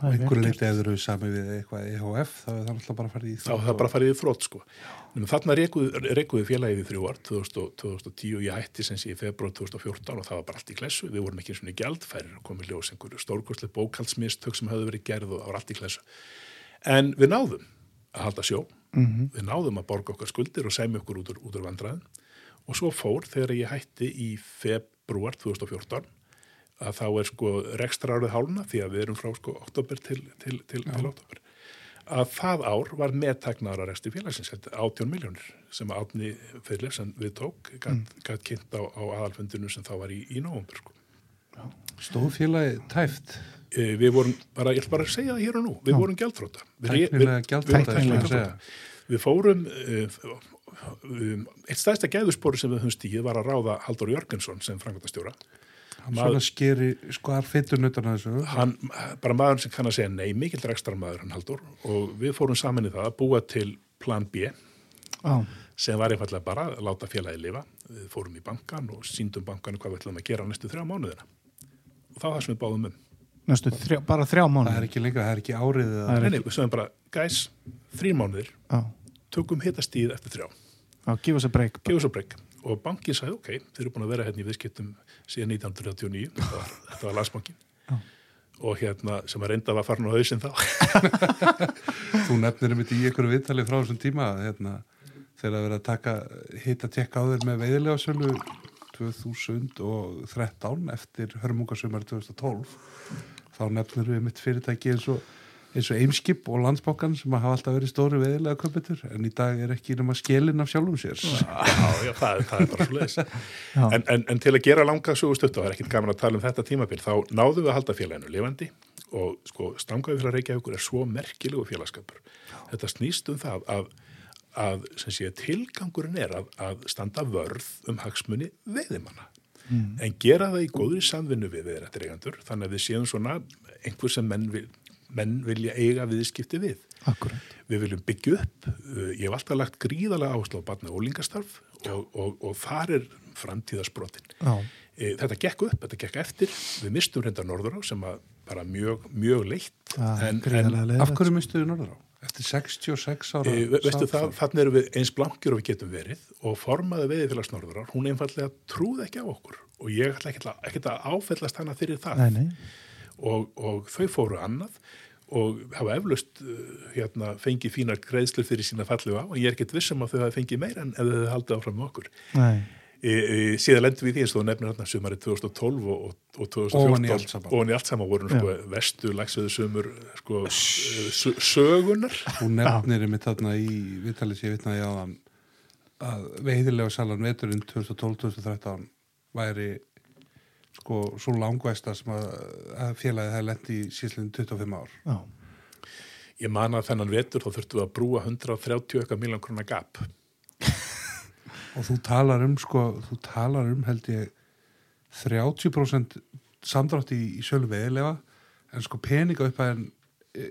Það er einhverju leiti eða eru sami við eitthvað EHF þá er það náttúrulega bara að fara í Þá var það bara farið í þrótt sko. Nefnum, þarna rekuði, rekuði félagið í þrjú ár 2000, 2010 og ég hætti sem sé í februar 2014 og það var bara allt í klessu. Við vorum ekki eins og gjaldfærir og komið ljós einhverju stórkostlega bókaldsmistök sem höfðu verið gerð og það var allt í klessu. En við náðum að halda sjó Mhm. við náðum að borga okkar skuldir og semja okkur út úr, út úr vandræðum og svo fór þegar ég hætti í februar 2014 að þá er sko rekstrarárið hálna því að við erum frá sko oktober til, til, til, til oktober að það ár var meðtaknaðar að resti félagsins, þetta er 18 miljónir sem átni fyrir sem við tók gætt mm. kynnt á, á aðalfundinu sem þá var í, í nóvumber sko. Stóðfélagi tæft, E, við vorum, bara, ég ætla bara að segja það hér og nú, við Já. vorum gjaldþróta. Við, við, fórum, uh, um, eitt stæðsta gæðuspori sem við höfum stíð var að ráða Haldur Jörgensson sem frangotastjóra. Hann svona skeri skar fytun utan að þessu. Hann, bara maður sem kann að segja nei, mikill rekstar maður hann Haldur og við fórum saman í það að búa til plan B Já, sem var einfallega bara að láta félagi lifa. Við fórum í bankan og síndum bankan hvað við ætlum að gera næstu þrjá mánuðina. Og það var það sem við báðum um. næstu þrjá, bara þrjá Það mánu er ekki lengra, það er ekki árið eða... Það er Nei, nei, við sögum bara, guys, þrjir mánuðir, Já, tökum hitastíð eftir þrjá. já, gefa sér breyk og bankin sagði ok, þeir eru búin að vera hérna í viðskiptum síðan 1939 þetta var, var landsbankin Já. og hérna sem að reynda var farin á hausinn þá. Þú nefnir um þetta í ykkur viðtali frá þessum tíma hérna, þegar að vera að taka hitt að tekka á þér með veiðilega sölu 2013 eftir hörmungasumar 2012 þá nefnir við mitt fyrirtæki eins og eins og Eimskip og Landsbókan sem hafa alltaf verið stóri veðilega köpetur en í dag er ekki nema skilin af sjálfum sér. Já, já, það, það er bara svo leiðis en, en, en til að gera langa sögustött og það er ekkit gaman að tala um þetta tímabil þá náðum við að halda félaginu lifandi og sko stangaði fyrir að reykja ykkur er svo merkilegu félagskapur þetta snýst um það að, að sem sé, tilgangurinn er að, að standa vörð um hagsmunni veiðimanna. Mm. en gera það í góðri samvinnu við viðrættireigandur þannig að við séum svona einhver sem menn, vil, menn vilja eiga viðskipti við. Akkurat Við viljum byggja upp, uh, ég hef alltaf lagt gríðalega áherslu á barna og ólingastarf og, og, og þar er framtíðarsbrotin. Já, E, þetta gekk upp, þetta gekk eftir, við mistum reynda norður á sem að bara mjög, mjög leitt er en, en. Af hverju mistuðu norður á? Eftir 66 ára e, veistu það, þannig erum við eins blankjur og við getum verið og formaði veiðifélags norður á, hún einfallega trúði ekki á okkur og ég ætla ekki að, ekki að áfellast hana fyrir það. Nei, nei, og, og þau fóru annað og hafa eflaust uh, hérna, fengið fínar greiðslur fyrir sína fallegu á. Og ég er ekkert vissum að þau hafa fengið meira en ef þau haldið áfram með okkur. nei. E, e, síðan lendum við í því eins og þú nefnir hérna sumarið 2012 og, og, og 2014 Ofan í allt saman. ofan í allt saman voru sko, vestu lagsveðu sumur sko, s- sögunar Þú nefnir einmitt þarna í viðtalið sem ég vitnaði á að veiðilega salan veturinn 2012-2013 væri sko svo langvæsta sem að, að félagið hefði lent í síðslegin 25 ár. Já, ég man að þennan vetur þá þurftum við að brúa 130 eitthvað miljón krona gap Og þú talar um sko, þú talar um held ég 30% samdrátt í, í sölu veiðilega en sko peninga upp að en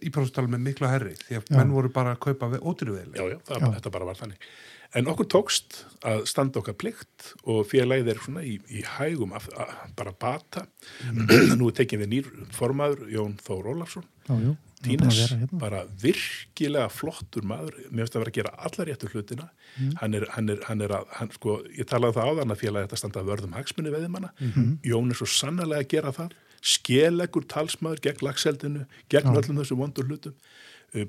í prófstalum með miklu herri því að Já. menn voru bara að kaupa ódýru veiðilega. já, já, það, Já. þetta bara var þannig en okkur tókst að standa okkar plikt og félagið er svona í, í hægum að, að bara bata nú tekjum við nýr formaður Jón Þór Ólafsson já, jú Tínes, hérna. bara virkilega flottur maður, mér finnst að vera að gera alla réttu hlutina, Mm. hann er, hann er, hann er að, hann, sko, ég talaði það áðan að félagi þetta standa að vörðum hagsmunni veðimanna, Mhm. Jón er svo sannlega að gera það, skelegur talsmaður gegn lagseldinu, gegn Já. öllum þessum vondur hlutum,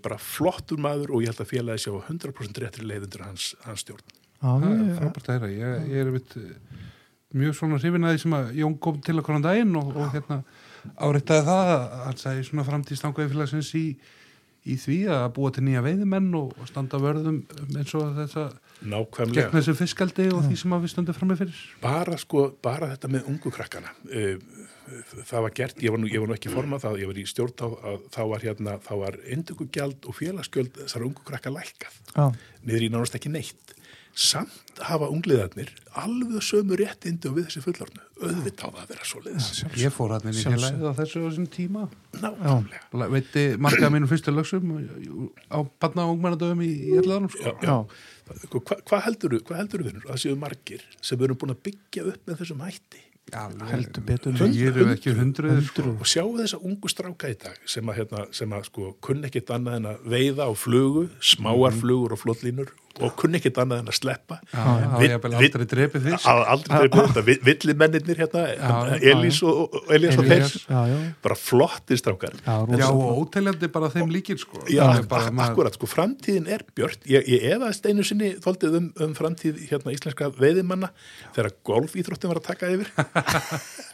bara flottur maður og ég held að félagi sjá 100% réttri leiðundur hans, hans stjórn. Já, Það er frábært að heyra. Ég, ég er einmitt eh, mjög svona hrifin að því sem að Jón kom til okkur á daginn og, og hérna áreitaði það að hann sagði svona framtíð stangaði félagsins í, í því að búa til nýja veiðimenn og, og standa vörðum um eins og þessa gegn Nákvæmlega. þessu fiskaldi og því sem að við stöndum frammi fyrir. bara sko, bara þetta með ungu krakkana uh, það var gert, ég var nú, ég var nú ekki formað það, ég var í stjórn þá, að, þá var hérna, þá var indökugjald og félagsgjöld þessar ungu krakka lækkað. Já, niður í nánast ekki neitt. Samt hafa ungliðarnir alveg sömu réttindi og við þessi fullornu auðvitað á það að vera svo leiðis Ég fór hann inn í félagið á þessu á þessum tíma. nákvæmlega. Veitti marga mínum fyrstu lögsum á barna og ungmennadöfum í, já, Sko. já. Sko, Hvað hva heldur þú, hvað heldur þú vinnur, að það séu margir sem erum búin að byggja upp með þessum hætti heldur betur. Sko. og sjáu þessa ungu stráka í dag sem að, hérna, sem að sko, kunn ekkit annað en að veiða á flugu, smáar flugur og flottlínur og kunni ekkit annað en að sleppa. Hef vi- aldrei drepið fisk að aldrei dreipið þetta villimennir hérna, Já, Elís og, Elís og já, bara flottir strákar. Já, og óteljandi bara þeim líkir sko. Já, Það er akkurat, sko, framtíðin er björt. Ég, ég efaðist einu sinni þóldið um, um framtíð hérna íslenska veiðimanna þegar golfíþróttin var að taka yfir.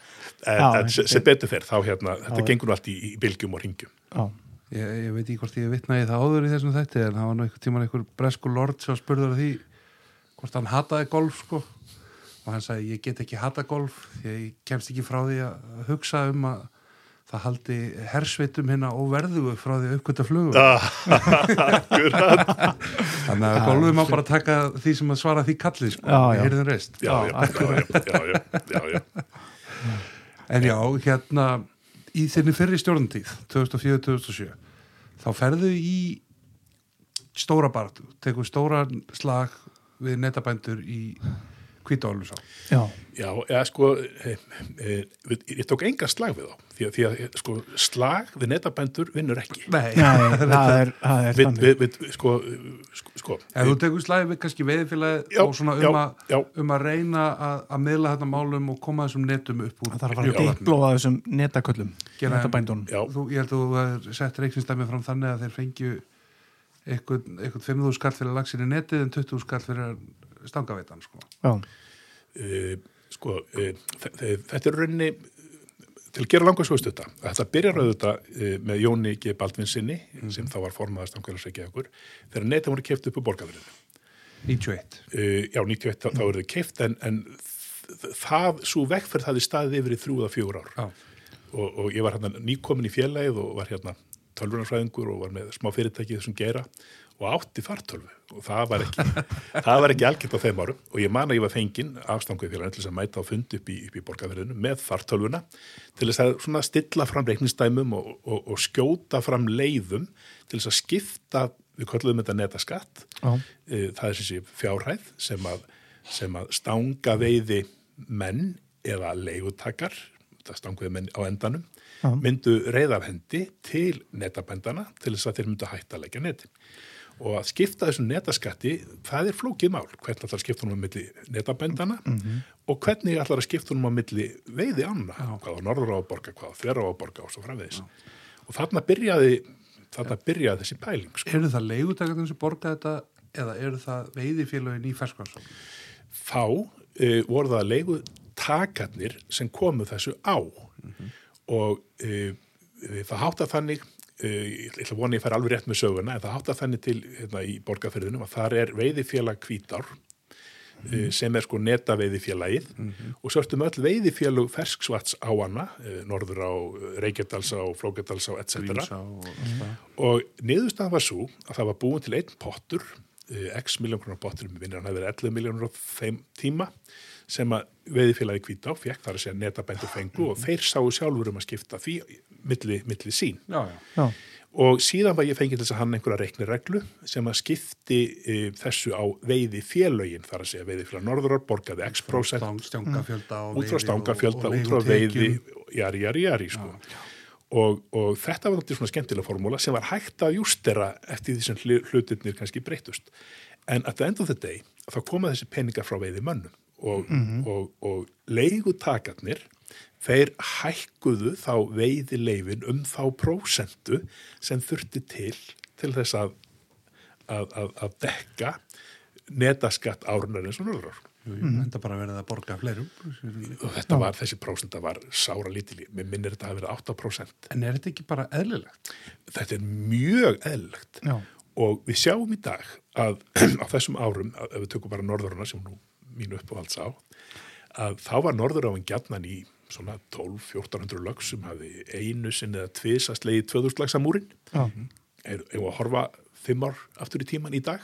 Sem, betur fer þá hérna, þetta gengur nú allt í, í bylgjum og ringjum já, Ég, ég veit ekki hvort ég vitnaði það áður í þessum þætti en það var nú einhver tíman einhver bresku lord sem spurður því hvort hann hataði golf sko. Og hann sagði ég get ekki hata golf. Ég kemst ekki frá því að hugsa um að það haldi hersveitum hérna óverðugu frá því að uppgöta flugu Ah, þannig að golfið má bara taka því sem að svara því kallið sko, Já, já. heyrðin reist. Já, já, já, já, já, já, já, já. En já, hérna í þinni fyrri stjórntíð 2004-2007 þá ferðu í stóra baratu, tekur stóra slag við netabændur í Kvítálusá. já, Já, eða sko, e, e, ég tók enga slag við þá, því að, því að sko, slag við netabændur vinnur ekki. Nei, það er, það er Við, við, við, sko, sko, sko. Ef þú tekur slag við kannski veðifélagi Já, og svona já, um, að, já. um að reyna að, að miðla þetta málum og koma þessum netum upp úr það þarf að fara að diplóða þessum netaköllum Gera- netabændunum. Ég held að þú hefur sett reiknistæmi fram þannig að þeir fengju eitthvað, eitthvað 5.000 skall fyrir lagsin í netið en 20 skall fyrir stangaveitan sko. já, e, sko, e, þetta er rauninni til að gera langa svöstu þetta. Þetta byrjar auðvitað e, með Jóni G. Baldvinsinni sem þá var formaðast ánkvæðast ekki okkur þegar neta voru keift upp úr borgarverðinu. 91 Uh, já, 91 þá, þá eru þau keift en, en það, svo vegferð hafði staðið yfir í þrjú eða fjögur ár Já. og, og ég var hérna nýkomin í félagið og var hérna tölvunarfræðingur og var með smá fyrirtæki í þessum gera og átti fartölvu og það var ekki, það var ekki algjört á þeim árum og ég man að ég var fenginn afstanguð þess að mæta á fund upp í, í borgarverðinu með fartölvuna til þess að stilla fram reiknistæmum og, og, og skjóta fram leiðum til þess að skipta, við kallum þetta netaskatt Eh, það er þessi fjárhæð sem að, sem að stanga veiði menn eða leigutakar, það stanguði menn á endanum, Já. myndu reyðarhendi til netabændana til þess að þeir myndu hætta að leggja neti. Og að skipta þessum netaskatti, það er flókið mál. Hvernig ætlar að skipta honum á milli netabændana og hvernig ætlar að skipta honum á milli veiði anna, hvað á norður á að borga, hvað á þverra á að borga og svo framvegis. Og þarna byrjaði, þarna byrjaði þessi pæling. Sko. Eru það leigutakarnir sem borga þetta eða eru það veiðifélagin í ferskvarsson? þá uh, voru það leigu takarnir sem komu þessu á og uh, það hátta þannig ég ætla að vona ég fær alveg rétt með söguna en það hátta þannig til hérna, í borgarferðinum að þar er veiðifélag kvítár uh, sem er sko neta veiðifélagið og svo ertum öll veiðifélag fersksvats á hana, uh, norður á Reykjadalsá, Flókjadalsá, etc Grímsá og allt það. og niðurstaðan var svo að það var búin til einn pottur eh, x miljón krónar pottur með vinnir hann hefði verið 11 miljónur á þeim tíma sem að veiðifélagi kvít á fekk þar að segja netabændur fengu og þeir sáu sjálfur um að skipta því milli, milli sín. Já, já. já, og síðan var ég fengið til þess að hann einhverja reiknireglu sem að skipti e, þessu á veiðifélögin þar að segja veiðifélag norðurar borgaði x prósent. Stang, stangafjölda og út frá veiði stangafjölda, út frá veiði jari, jari, jari sko. og, og þetta var náttúrulega svona skemmtilega formúla sem var hægt að jústera eftir því sem hlu- hlutirnir kannski breytust en at the end of the day þá koma þessi peningar frá veiði mönnum og, og, og leigutakarnir þeir hækkuðu þá veiði leifin um þá prósentu sem þurfti til til þess að, að, að, að dekka netaskatt árunar eins og norður Jú, jú, enda bara verið að borga fleirum. og þetta var, þessi prósenta var sára lítil, mér minnir þetta að vera 8% En er þetta ekki bara eðlilegt? þetta er mjög eðlilegt. Já, og við sjáum í dag að á þessum árum, ef við tökum bara norðuruna sem nú mínu uppáhalds á að þá var norðuráin gjarnan í svona 12-1400 lög sem hafi einu sinni eða tvisast leiði 2000 lagsamúrin já, er, er að horfa fimm ár aftur í tíman í dag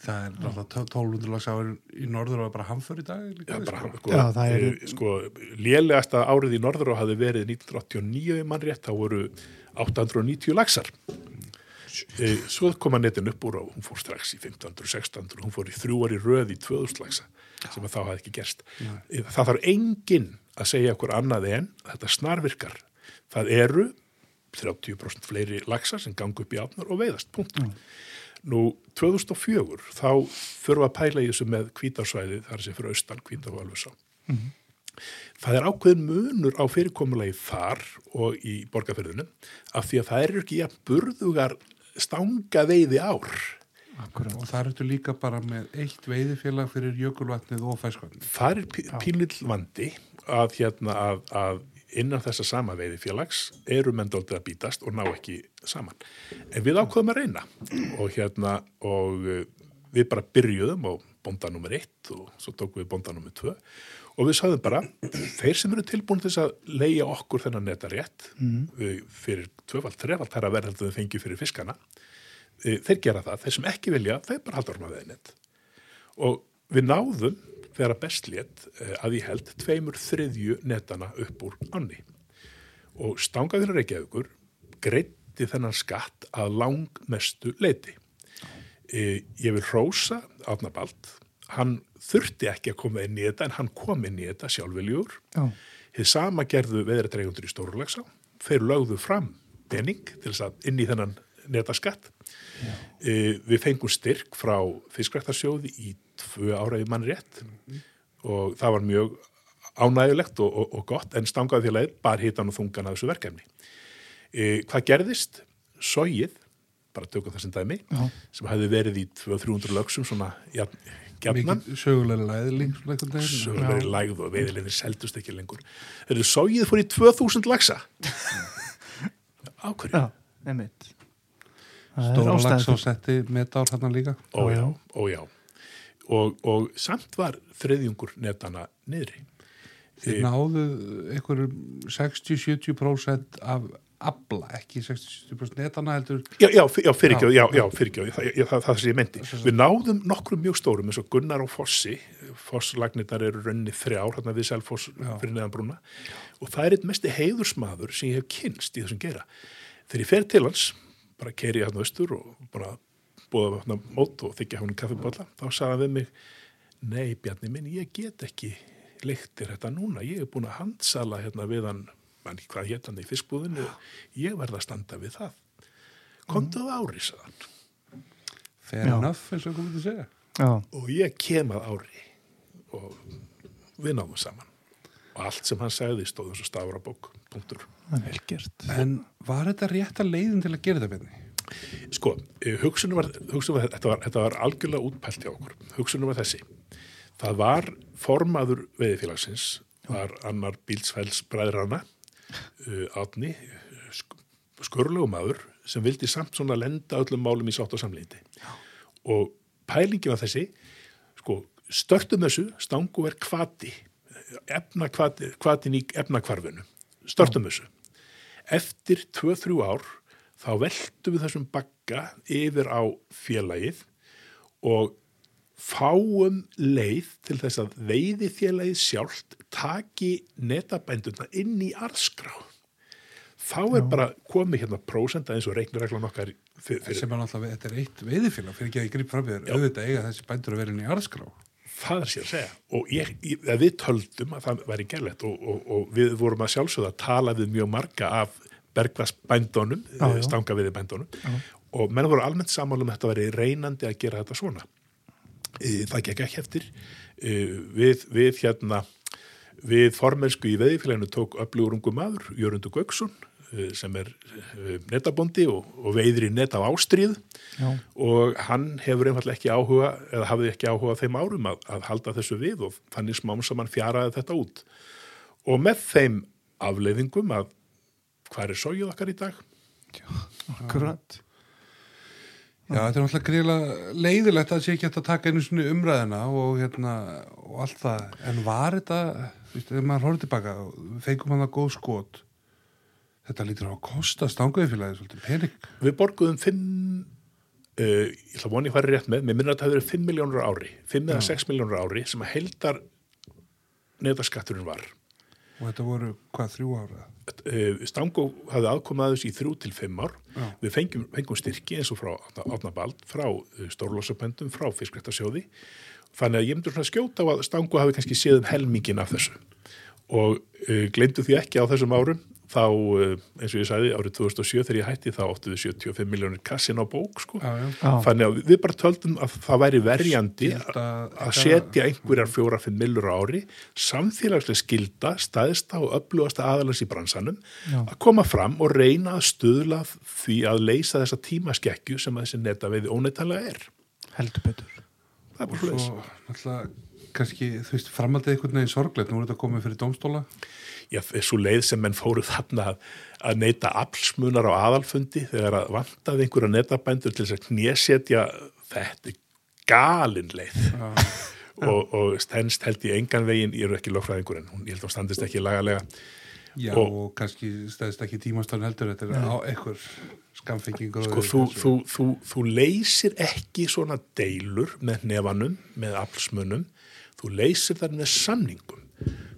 Það er náttúrulega 1200 lags áður í norður og bara hamför í dag. líka, Já, bara, sko. sko, Já, það eru- eh, sko, lélegasta árið í norður hafi verið 1989 í mannrétt, þá voru 890 lagsar. E, svo kom að netin upp úr og hún fór strax í 1500, 1600, hún fór í þrjú ári röð í 2000 lagsa sem að þá hafði ekki gerst. E, það þarf enginn að segja okkur annað en þetta snarvirkar. Það eru 30% fleiri lagsar sem gangu upp í átnar og veiðast, punkt. Nú, 2004, þá fyrir að pæla í þessu með kvítarsvæði, þar sem fyrir austan kvítar og alveg sá. Það er ákveðin munur á fyrirkomulegi þar og í borgarferðinu af því að það eru ekki að burðugar stanga veiði ár. Akkurat. og það ertu líka bara með eitt veiðifélag fyrir jökulvatnið og fæskvatnið Það er pí- pínull vandi að, hérna, að, að innan þessa sama veiðifélags eru menn dóltið að bítast og ná ekki saman. En við ákveðum að reyna og hérna og uh, við bara byrjuðum á bonda nummer eitt og svo tókum við bonda nummer tvö og við sagðum bara, þeir sem eru tilbúin til að leia okkur þennan netta rétt mm. fyrir tvöfald, þrefald þær að verða þau fengið fyrir fiskana, eh, þeir gera það, þeir sem ekki vilja, þeir bara haldur með þeir nett og við náðum þegar að best létt eh, að ég held tveimur þriðju netana upp úr anni og stangaðinu Reykjavíkur greiddi þennan skatt að langmestu leiti. E, ég vil hrósa Átna Bald, hann þurfti ekki að koma inn í þetta en hann kom inn í þetta sjálfveljur. Já. Þið sama gerðu veðrættreigundur í Stórulagsá, þeir lögðu fram pening til þess að inn í þennan netaskatt. E, við fengum styrk frá fiskræktarsjóði í tvö ára í mann rétt og það var mjög ánægulegt og, og, og gott en stangaði félagið bar hitan og þungan að þessu verkefni. E, hvað gerðist? Sóið, bara tökum það sem dæmi, Já. sem hefði verið í 200-300 lögsum svona ja, gjarnan, sögulega veginn. sögulegri lægð og veiðilegðir seldust ekki lengur. Þegar sóið fór í 2000 lagsa. Ákverju? Er stóra ástæða lags og setti metár hann líka Ó Já, já, já. ó já. Og, og samt var þriðjungur netana niðri. þið náðu einhverjum 60-70% af abla, ekki 60-70% netana heldur. Já, já, já fyrirgjóð, já, Já, fyrirgjóð, það, það, það sem ég meinti. Við náðum nokkrum mjög stórum eins og Gunnar og Fossi, Fosslagnirnar eru rönni þrjár, hérna við Selfoss fyrir neðan brúna. Og það er eitt mesti heiðursmaður sem ég hef kynst í þessum gera. Þegar ég fer til hans, bara keri hérna austur og bara búða hérna mót og þykja hún kaffibólla, þá sagði hann við mig, nei Bjarni minn, ég get ekki leiktir þetta núna, ég er búin að handsala hérna við hann, mann ekki hvað hétt hann í fiskbúðinu, ég verð að standa við það. Komdu á ári, sagði hann. fair Já. enough, eins og komið til að segja Já, Og ég kem að ári og við náðum saman. Og allt sem hann sagði stóð þessu stafur á bók, punktur. en var þetta rétta leiðin til að gera þetta beinni? Sko, eh, hugsunum var, hugsunum var, þetta var, þetta var algjörlega útpælt hjá okkur. Hugsunum var þessi. Það var formaður veðifélagsins, var annar bílsfæls bræðrana, uh, átni, sk skurlegu maður, sem vildi samt svona lenda öllum málum í sátt og samlindi. Og pælingin var þessi, sko, störtum þessu, stangu er kvati, efna kvati, kvatin í efnakvarfinu, störtum þessu. Eftir 2-3 ár þá veltum við þessum bagga yfir á félagið og fáum leið til þess að veiði félagið sjálft taki netabændurna inn í arðskrá. Þá er bara komið hérna prósenda eins og reiknureglan okkar fyr- fyrir sem er náttúrulega, þetta er eitt veiðifélag fyrir ekki að ég grip fram við þér, auðvitað eiga þessi bændur að vera inn í arðskrá. Það er sér að segja. Og ég, ég, við töldum að það væri gerlegt og, og, og við vorum að sjálfsögða að tala við mjög marga af bergvarsbændunum, Já, já. stanga við bændunum og menn voru almennt samála um að þetta væri reynandi að gera þetta svona. E, það gekk ekki eftir. E, við, við hérna, við formensku í veðifélaginu tók öflugur ungu maður, Jörundur Gauksson, e, sem er netabondi og, og veiðir í net af ástríð Já, og hann hefur einfallega ekki áhuga eða hafði ekki áhuga þeim árum að, að halda þessu við og þannig smám saman fjaraði þetta út og með þeim afleiðingum að hvað er sóið okkar í dag akkurat. Já, þetta er náttúrulega greiðlega leiðilegt að sé ekki að taka einu svona umræðina og, hérna, og allt það, en var þetta, ef maður horfður tilbaka, fengum hann að góð skot, þetta lítur á að kosta stanguðifélagið svolítið pening. við borguðum 5 uh, ég ætla að vona ég færi rétt með mér minna að það hefur 5 miljónur ári 5 eða 6 miljónur ári sem að heldar netaskatturinn var Og þetta voru, hvað, þrjú ára? Uh, Stangó hafði aðkomið að þessu í þrjú til fimm ár. Já. Við fengjum, fengjum styrki eins og frá Átna Bald, frá uh, Stórlósapöndum, frá Fiskrættasjóði. Þannig að ég myndur svona skjóta á að Stangó hafi kannski séð um helmingin af þessu. Og uh, glemdu því ekki á þessum árum, þá, eh, eins og ég sagði, árið 2007 þegar ég hætti þá áttu við 75 miljónir kassin á bók sko. Já, já. Þannig að við bara töldum að það væri verjandi held að- að setja einhverjar fjóra-fimm millur á ári samfélagslega skilda staðista og öflugasta aðalans í bransanum Já. að koma fram og reyna að stuðla því að leysa þessa tímaskekkju sem að þessi netaveiði óneitanlega er heldur betur það er bara Svo, svo náttúrulega, kannski, þú veist, framaldið einhvern veginn sorglegt, nú er þetta komið fyrir dómstóla. Þessu leið sem menn fóru þarna að, að neyta aflsmunar á aðalfundi þegar að vantaði einhverja netabændur til þess að knésetja þetta galin leið. Og, og stendst held í engan veginn, ég eru ekki lögfræðingur en hún, ég held að hún standist ekki lagalega. Já, Og- og, kannski stæðist ekki tímastöðun heldur, þetta er á einhver skamfengingur. sko, þú, þú, þú, þú leysir ekki svona deilur með nefanum, með aflsmunum þú leysir þar með samningum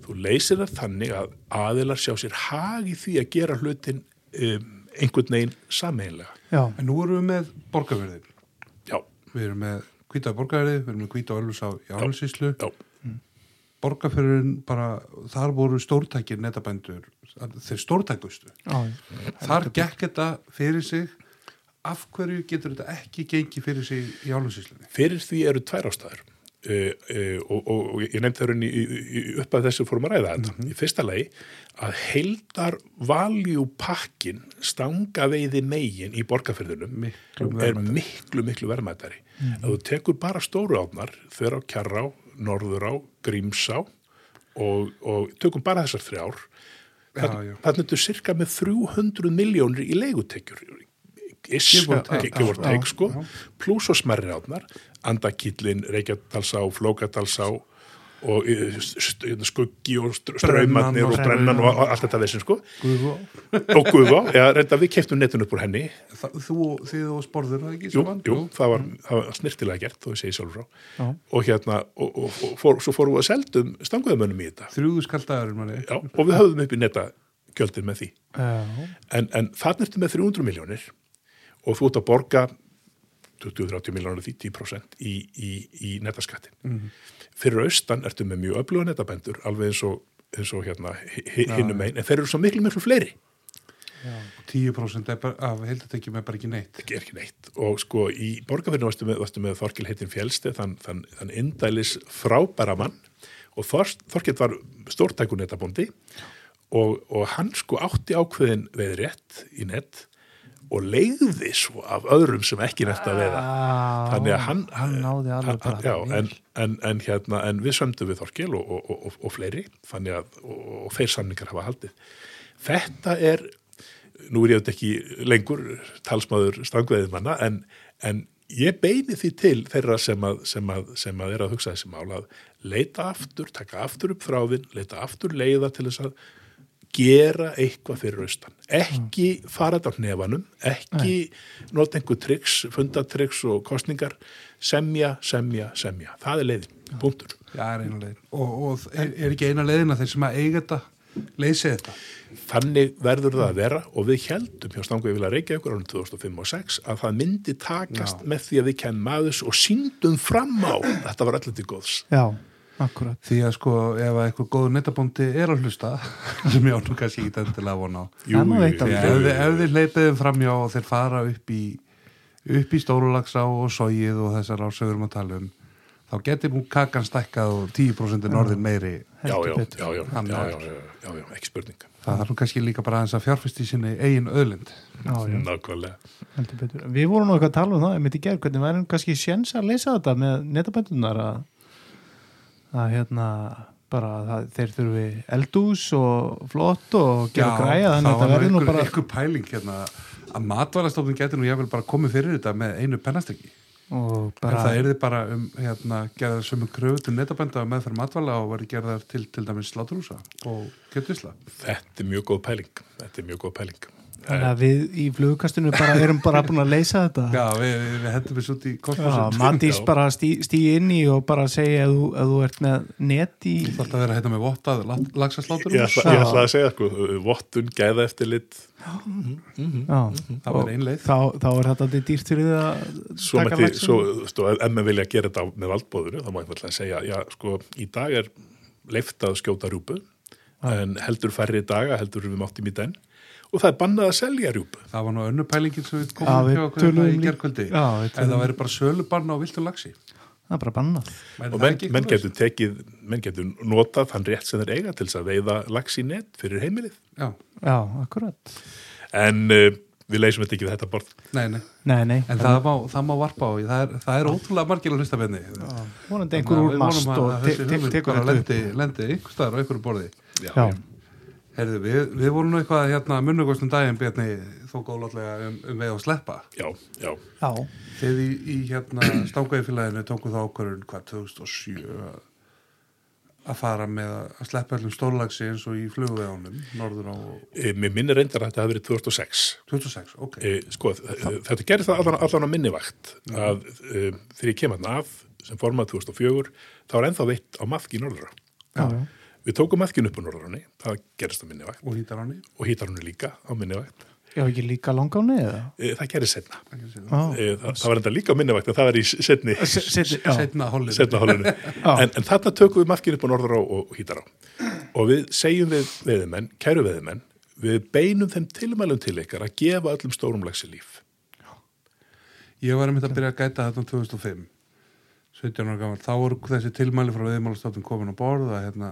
þú leysir það þannig að aðilar sjá sér hag í því að gera hlutin um, einhvern veginn sameinlega já, En nú erum við með borgarverðin. já, Við erum með hvita borgarverði, við erum með hvita örlus á Jálfsíslu. já, Borgarferðin bara, þar voru stórtækir netabændur, þeir stórtækustu. já, Þar gekk þetta fyrir sig, af hverju getur þetta ekki gengið fyrir sig í Jálfsíslunni? Fyrir því eru tvær ástæður uh, uh, og, og, og ég nefndi það í, í, upp að þessu fórum að ræða þetta. Í fyrsta lagi að heldar valjúpakkin stanga veiði megin í borgarfyrðunum Miklu er miklu, miklu verðmættari. Að þú tekur bara stóru átnar, þau á Kjarrá, Norðurá, Grímsá og, og tökum bara þessar þrjár Já, já. þannig að þú cirka með 300 miljónir í leigutekjur. Já, take já, sko, pluss og smerri átnar Andakillin, Reykjadalsá, Flókadalsá og eh, hérna, skuggi og str- Brennan straumarnir og- brennan og og allt þetta vesinn sko. Guðvó. og Guðvá, já, reynda við keftum netun upp úr henni. Það- Þú, þið og sporður, það ekki? jú, jú, það var, það var snirtilega gert þó ég segi sjálfur frá. Og hérna, og, og, og fór, svo fórum við að seldum stanguðamönnum í þetta. Þrjúðu skaldaður, manni. já, og við höfðum upp í netagjöldin með því. Já, en, en þannig ertu með 300 miljónir og þú ert að borga 20-30 miljónir því 10% í, í, í netaskattin. Fyrir austan ertu með mjög öfluga netabendur alveg eins og, eins og hérna hi- hi- hinum einn, en þeir eru svo miklu, miklu fleiri. 10% er bara, af heildatekjum er bara ekki neitt. Er ekki neitt. Og sko í borgarfyrinu varstu með, með Þorkil heitin Fjellsteð, þann, þann, þann indælis frábæra mann og Þor, Þorkil var stórtækur netabóndi og, og hann sko átti ákveðin veið rétt í net og leiði svo af öðrum sem ekki nefnt að veiða. Þannig að hann, hann náði alveg hann- bara já, en, en, en, hérna, en við sömdum við Þorkil og, og, og, og, fleiri að og, þeir samningar hafa haldið. Þetta er nú er ég auðvitað ekki lengur talsmaður stangveðimanna en, en ég beini því til þeirra sem að, sem að, sem að er að hugsa þessi mál að leita aftur, taka aftur upp þráfinn, leita aftur leiða til þess að gera eitthvað fyrir austan. Ekki fara þetta á nefanum, ekki nota einhver triks, fundatriks og kostningar, semja, semja, semja. Það er leiðin, punktur. Já, er. Og, og er, er ekki eina leiðin að þeir sem að eiga þetta, leysi þetta. Þannig verður það að vera og við heldum hjá Stangu Yfirlega Reykjavíkur árið 2005 og 6 að það myndi takast Já. með því að við kennum aðeins og síndum fram á þetta var allir til góðs. já, akkurat Því að sko, ef að eitthvað góður netabóndi er að hlusta, sem ég á nú kannski ekki endilega vona á. Veit Já, aldrei. ef, hleypið þeim framjá og þeir fara upp í, upp í stórulagsá og sóið og þessar ásögurum að tala um, þá getur mú kakan stækkað og 10% er norðin meiri. Já, já, já, já, já, Þannig já, að- já, já, já, já, ekki spurning. Það þarf nú kannski líka bara aðeins að fjárfæst í sinni eigin öðlind. já, já, Nákvæmlega. við vorum nú eitthvað að tala um það, ég myndi gerð hvernig væri kannski séns að leysa þetta með netabændunar að, að hérna bara það, þeir þurfi eldús og flott og gera græja þannig að þetta verður nú bara einhver pæling hérna að matvælastofnun getur nú jáfnvel bara komið fyrir þetta með einu pennastekki. og Bara, en það erði bara um hérna, gerðar sömu kröfu til netabænda með fyrir matvæla og verði gerðar til til dæmis sláturhúsa og kjötvisla. Þetta er mjög góð pæling. Þetta er mjög góð pæling. Þannig að við í flugkastinu bara erum bara búin að leysa þetta Já, við, við, hendum við út í Já, kosmosin. Matís bara stí, stíði inn í og bara segja ef þú, ef þú ert með net í Þú þarft að vera hérna með vottað lagsasláturhús. Ég ætla, ég ætla að segja, sko, vottun, gæða eftir lit, Já, Það var ein leið. þá, þá er þetta aldrei dýrt fyrir þið að svo taka mætti, laxinn. svo, stu, ef ef maður vilja gera þetta á- með valdbóðinu, þá má ég alltaf segja, já, sko, í dag er leift að skjóta rjúpu og það er bannað að selja rjúpu. Það var nú önnu pælingin sem við Já, komum við hjá okkur tölum hérna í Já, við en það væri bara sölubarn á viltu laxi. Það er bara bannað. Og það menn, menn getur tekið menn getur notað þann rétt sem þeir eiga til þess að veiða lax í net fyrir heimilið. Já, já, akkurat. En uh, við leysum þetta ekki við þetta borð. Nei, nei. Nei, nei, En það má, það má varpa á, það er, það er ótrúlega margir að hlusta benni vonandi einhver úr mast og te te tekur þetta upp. lendi, lendi einhver staðar á einhverju borði. Já, Herðu, við, við vorum nú eitthvað hérna munnugostum daginn Bjarni þó góðlátlega um, um veið að sleppa. Já, já, já, Þegar í, í hérna stangauðfélaginu tóku það ákvörðun hvað 2007 að- að fara með að sleppa öllum stórlagsi eins og í flugveðunum norður á e, mér minnir reyndar að þetta hafi verið 2006 26, ok. E, sko, þa- þetta gerir það allan, allan á minni vakt að e, þegar ég kem hann af sem formað 2004 þá er ennþá veitt á maðk í norðra já, já. Við tókum maðkin upp á norðránni það gerist á minni vakt. Og hýtar hann í og hýtar hann líka á minni vakt. Já, ekki líka langáni eða? E, það gerist setna já, e, það, það var enda líka á minni vakt en það var í setni já, setna hollið setna hólunni en, en þarna tökum við maðkin upp á norðrá og, og hýtar á og við segjum við veðumenn, kæru veðumenn við beinum þeim tilmælum til ykkar að gefa öllum stórum lagsi líf. Ég var einmitt að byrja að gæta þetta um 2005 17 ára gammal, þá voru þessi tilmæli frá viðmálastofnum komin á borð að hérna,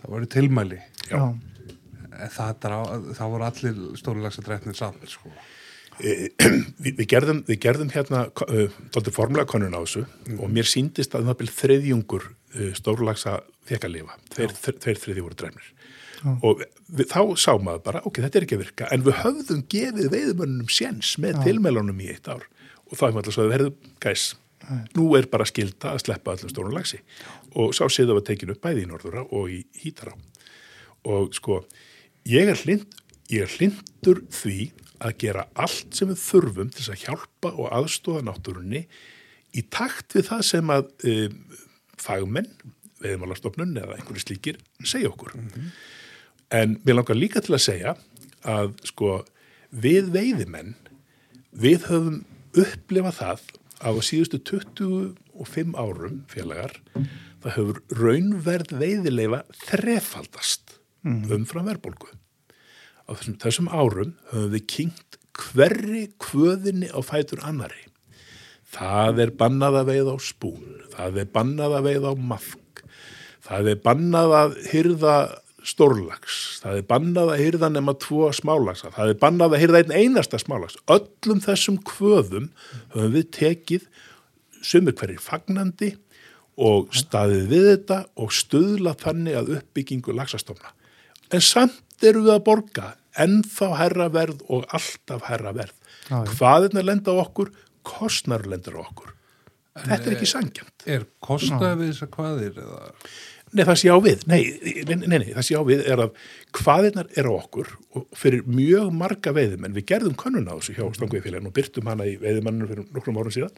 það voru tilmæli. Já, Já. en það, það voru allir stórilegsa drætnir saman sko. e, við, við, gerðum, við gerðum hérna uh, dálítið formulega konun á þessu og mér síndist að það byrð þriðjungur uh, stórlagsa fekk að lifa. Þeir, þeir, þeir þriðji voru drefnir og við, þá sá maður bara, ok, þetta er ekki að virka en við höfðum gefið veiðumönnum séns með tilmælunum í eitt ár. Og þá hefum alltaf svo að verðum gæs nú er bara skilda að sleppa allum stórun lagsi og sá séð að var tekinu bæði í Norðura og í Hítará og sko, ég er, hlind, ég er hlindur því að gera allt sem við þurfum til að hjálpa og aðstóða náttúrunni í takt við það sem að um, fagmenn, veðmálastofnun eða einhverju slíkir segja okkur. En mér langar líka til að segja að sko við veiðimenn, við höfum upplifað það að á síðustu 25 árum félagar, það hefur raunverð veiðileifa þrefaldast umfram verðbólgu. Á þessum, þessum árum höfum við kynkt hverri kvöðinni á fætur annari. Það er bannað að veið á spún, það er bannað að veið á mafk, það er bannað að hyrða stórlags, það er bannað að hyrða nema tvo smálagsa, það er bannað að hyrða einn einasta smálags. Öllum þessum kvöðum höfum við tekið sumir hverjir fagnandi og staðið við þetta og stuðla þannig að uppbyggingu lagsastofna. En samt eru við að borga ennþá herra verð og alltaf herra verð. Já, já. Hvaðirna lenda á okkur, kostnar lenda á okkur. Þetta er ekki sangjant. Er kostnaði við þessar kvaðir eða Nei, það sé á við. Nei, nei, nei, nei, það sé á við er að hvaðirnar er á okkur og fyrir mjög marga veiðimenn, við gerðum könnun á þessu hjá Stangveifélagin og byrtum hana í veiðimanninu fyrir nokkrum árum síðan.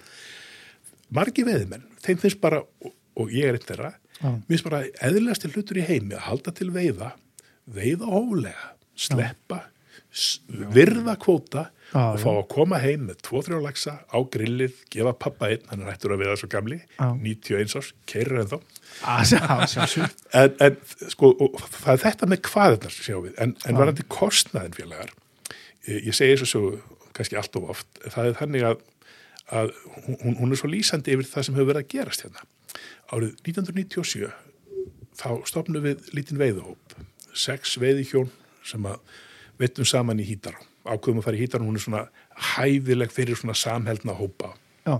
Margi veiðimenn, þeim finnst bara, og, ég er einn þeirra, finnst bara eðlilegasti hlutur í heimi að halda til veiða, veiða hóflega, sleppa, virða kvóta og fá að koma heim með 2-3 lagsa á grillið, gefa pappa einn, hann er hættur að veiða svo gamli, Já. 91 árs, keirir en þá. En, en sko, það er þetta með hvaðirnar sjá við, en, en varandi kostnaðin félagar, ég, segi þessu kannski allt of oft, það er þannig að, að hún, hún er svo lýsandi yfir það sem hefur verið að gerast hérna. Árið 1997 þá stopnum við lítinn veiðuhóp, sex veiðihjón sem að veitum saman í hítará. Ákveðum að fara í hítará, hún er svona hæfileg fyrir svona samheldna hópa. já,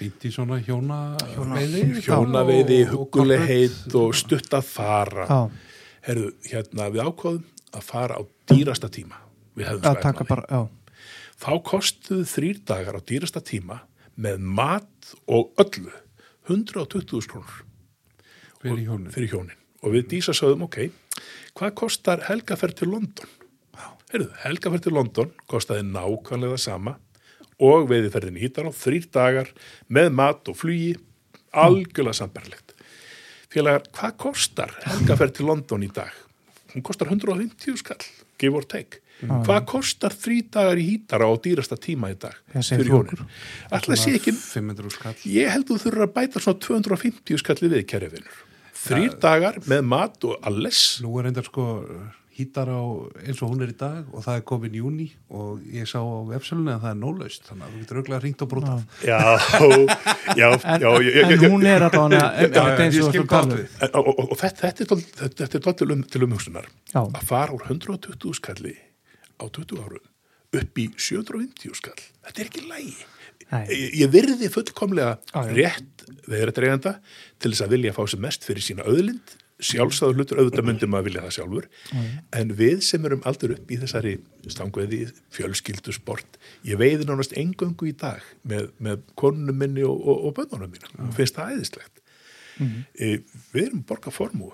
í svona hjóna, veiði Hjónaveiði, og- og hugulegheit og stutt að fara. já, Herðu, hérna, við ákváðum að fara á dýrasta tíma. Við hefðum að spært taka bara, já, Þá kostuðu þrýr dagar á dýrasta tíma með mat og öllu 120.000 krónur fyrir hjónin fyrir hjónin. Og við dísa sögðum, ok, hvað kostar helgaferð til London? Herðu, helgaferð til London kostaði nákvæmlega sama og veiðiferðin hýtar á þrýr dagar með mat og flugi, algjörlega sambarlegt. Félagar, hvað kostar helgaferð til London í dag? Hún kostar 150 skall, give or take. Hvað kostar þrý dagar í hýtara á dýrasta tíma í dag? Fyrir hjónin? Ætla sé ekki, 500 skall ég held þú þurfa að bæta svona 250 skalli við, kæri vinnur. þrýr dagar með mat og alles Nú er reyndar sko hýtar á eins og hún er í dag og það er komin júni og ég sá á vefsölunni að það er nólaust þannig að þú getur auðvitað ringt og brútað. já, já, En, já, en hún er að já, ég skil hvað við. og, og, og þetta, þetta er dál- er til, um, til umhugsunar. Já. að fara úr 120 skalli á 20 árum upp í 750 skall. Þetta er ekki lægi ég, virði fullkomlega rétt veðrættreganda til þess að vilja fá sem mest fyrir sína öðlind sjálfsæður hlutur, auðvitað myndum að vilja það sjálfur. En við sem erum aldur upp í þessari stangveði, fjölskyldu sport ég veiði nánast engöngu í dag með, með konunum minni og, og, og bönnunum mínu, og finnst það æðislegt. E, við erum borga formúu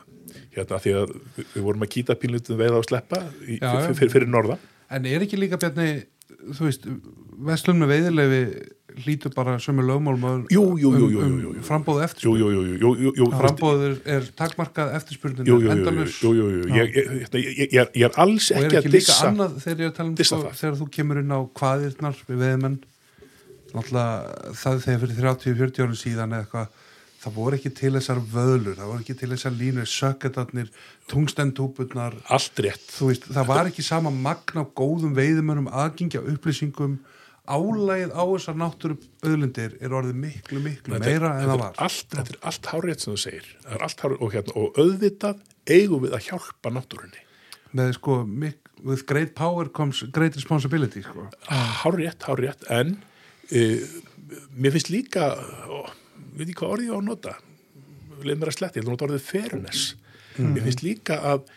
hérna því að við, vorum að kýta pínlutum veiða og sleppa í, Já, já. fyrir, fyrir norða En er ekki líka bjarni, þú veist, vestlun með veiðilefi hlýtur bara sömu jú, jú. frambóðu jú, eftirspurn. jú, jú, jú, jú, jú, jú, Frambóðu er, er takmarkað eftirspurnin jú, jú, jú, endalus. Ég, hérna, er, er alls og er ekki ekki að líka dissa annað ég er að tala um dissa sko, það. þegar þú kemur inn á hvaðirnar við veiðmenn náttúrulega það þegar fyrir 30-40 árum síðan eða eitthvað það voru ekki til þessar vöðlur það voru ekki til þessar línur, sökketarnir tungstendúpurnar það var ekki sama magna góðum veiðumönum, aðgengja upplýsingum. Álægið á þessar náttúru auðlindir er orðið miklu, miklu er- meira en það var. allt, þetta er allt hárétt sem þú segir. Er hárétt og, hérna, og auðvitað eigum við að hjálpa náttúrunni. Með sko, with great power comes great responsibility sko. hárétt, hárétt en e, mér finnst líka ó, veit ég hvað orðið ég á að nota. Leið mér að sletti, ég ætla að nota orðið fairness. Mér finnst líka að,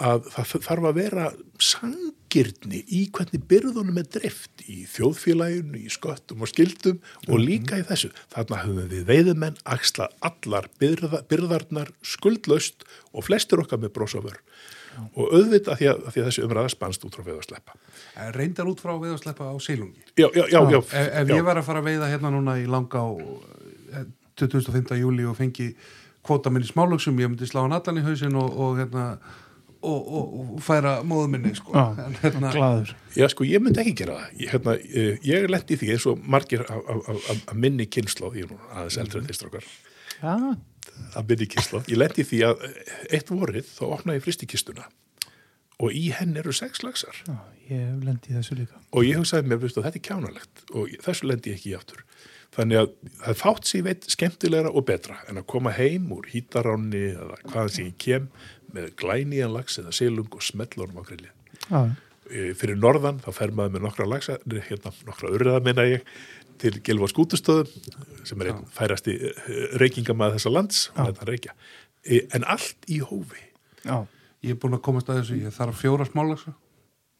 að það þarf að vera sangirni í hvernig byrðunum er drift í þjóðfélaginu, í sköttum og skildum og líka í þessu. Þarna höfum við veiðumenn axlað allar byrða, byrðarnar skuldlaust og flestir okkar með brósofur og auðvitað því að, að því að þessi umræða spannst út frá við að sleppa. Eh, reyndar út frá veiðasleppa á Seilungi já, já, já, já, ef, ef já. ég var að fara að veiða hérna núna í langa eh, 25. júli og fengi kvóta minn í smálöksum, ég myndi slá hann allan í hausin og, og hérna og, og, og færa móðu minni sko. Já, en, hérna, glaður Já, sko, ég myndi ekki gera það. Ég, hérna, eh, ég lendi því eins og margir af, af, af, af minni kynnslóð, ég er nú aðeins eldri en þeir strákar, Já, af minni kynnslóð. Ég lendi því að eitt vorið þá opnaði fristikistuna og í henn eru sex lagsar já, ég hef lendið þessu líka og ég hugsaði mér, veistu, þetta er kjánalegt og þessu lendi ég ekki í aftur. Þannig að það er fátt sér veit skemmtilegra og betra en að koma heim úr hítaránni eða hvaðan sem ég kem með glænýjan lags eða silung og smellunum á grillið. Já, Eh, fyrir norðan þá fer maður með nokkra lagsa, hérna, nokkra urriða minna ég til Gilva skútustöðum sem er einn færasti reykingamæð þessa lands Eh, en allt í hófi. Já, ég er búin að komast að þessu, ég þarf fjóra smálöksa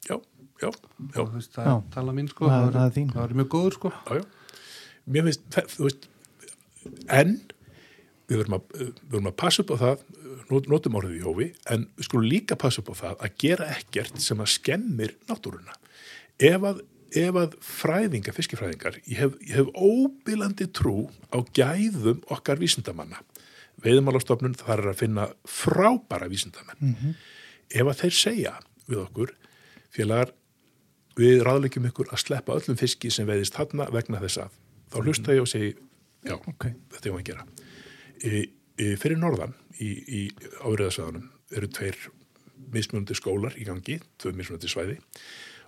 já, já, já, veist, það Já. tala mín sko, Það- það, það er mjög góður sko. Já, já. Mér finnst, þú veist en við verðum að, við verðum að passa upp á það not- notum orðið í hófi, en við skulum líka passa upp á það að gera ekkert sem að skemmir náttúruna. Ef að ef að fræðingar, fiskifræðingar ég hef, ég hef óbylandi trú á gæðum okkar vísindamanna. Veiðmálastofnun þar er að finna frábæra vísindamenn. Ef að þeir segja við okkur félagar, við ráðleikjum ykkur að sleppa öllum fiski sem veiðist þarna vegna þess að þá hlusta ég og segi já, ok. þetta er að gera. E, e, fyrir norðan í, í áriðasvæðunum eru tveir mismunandi skólar í gangi, tvö mismunandi svæði.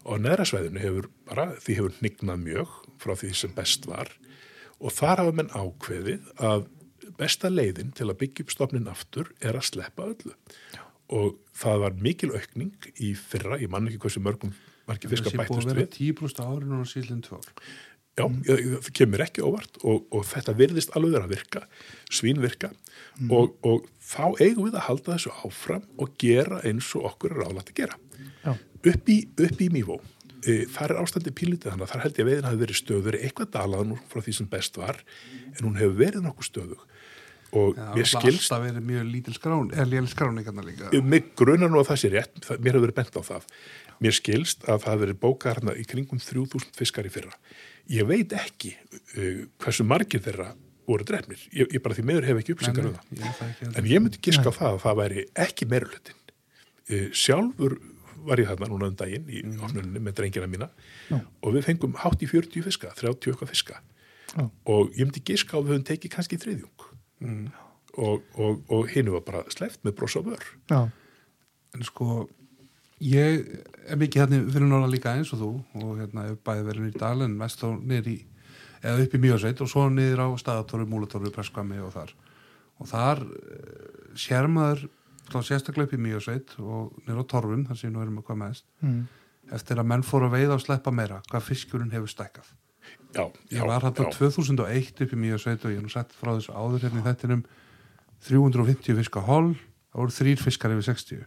Og neðra svæðinu hefur bara, því hefur hnignað mjög frá því sem best var og þar hafa menn ákveðið að besta leiðin til að byggja upp stofnin aftur er að sleppa öllu. Og það var mikil aukning í fyrra, ég man ekki hversu mörgum margir það fiskar sé búið að við. vera 10% ári núna síðan tvö ár Já, ég- það kemur ekki óvart og, og þetta virðist alveg vera að virka, svín virka og, og þá eigum við að halda þessu áfram og gera eins og okkur er ráðlægt að gera. Já, Upp í, upp í Mívó, e, þar er ástandi pílitið þannig að þar held ég að veiðin hafi verið stöður eitthvað dalað nú frá því sem best var en hún hefur verið nokkuð stöðug og Já, mér það skilst alltaf verið mjög lítil skrán eða lél skráningarna líka mig grunar nú að það sé rétt, það, mér hefur verið bent á það. Mér skilst að það hefur verið bókað hérna í kringum 3000 fiskar í fyrra. Ég veit ekki uh, hversu margir þeirra voru drefnir. Ég, ég bara því meður hef ekki upplýsingar um það. Ég. En ég myndi giska á það að það væri ekki meirulutin. Uh, sjálfur var ég þarna núna um daginn í opnuninni með drengina mína Já. og við fengum hátt í 40 fiska, 30 okkar fiska já, og ég myndi giska á að við höfum tekið kannski þriðjung Mm. og, og, og hinu var bara sleft með bros á vör Já, en sko ég er mikið hérna fyrir norðan líka eins og þú og hérna hef bæði verið nýr dal en mest þá niður í eða upp í Mjósveit og svo niður á staðatóru, múlatóru, presskvami og þar og þar uh, sér maður þá sérstaklega upp í Mjósveit og niður á torfum, þar sem nú erum við hvað mest mm. eftir að menn fóru að veiða og sleppa meira hvað fiskurinn hefur stækkað Já, ég já, var hérna já. 2001 upp í Mjósveit og ég er nú sett frá þessu áður hérna í þettinum 350 fiska hol það voru þrýr fiskar yfir 60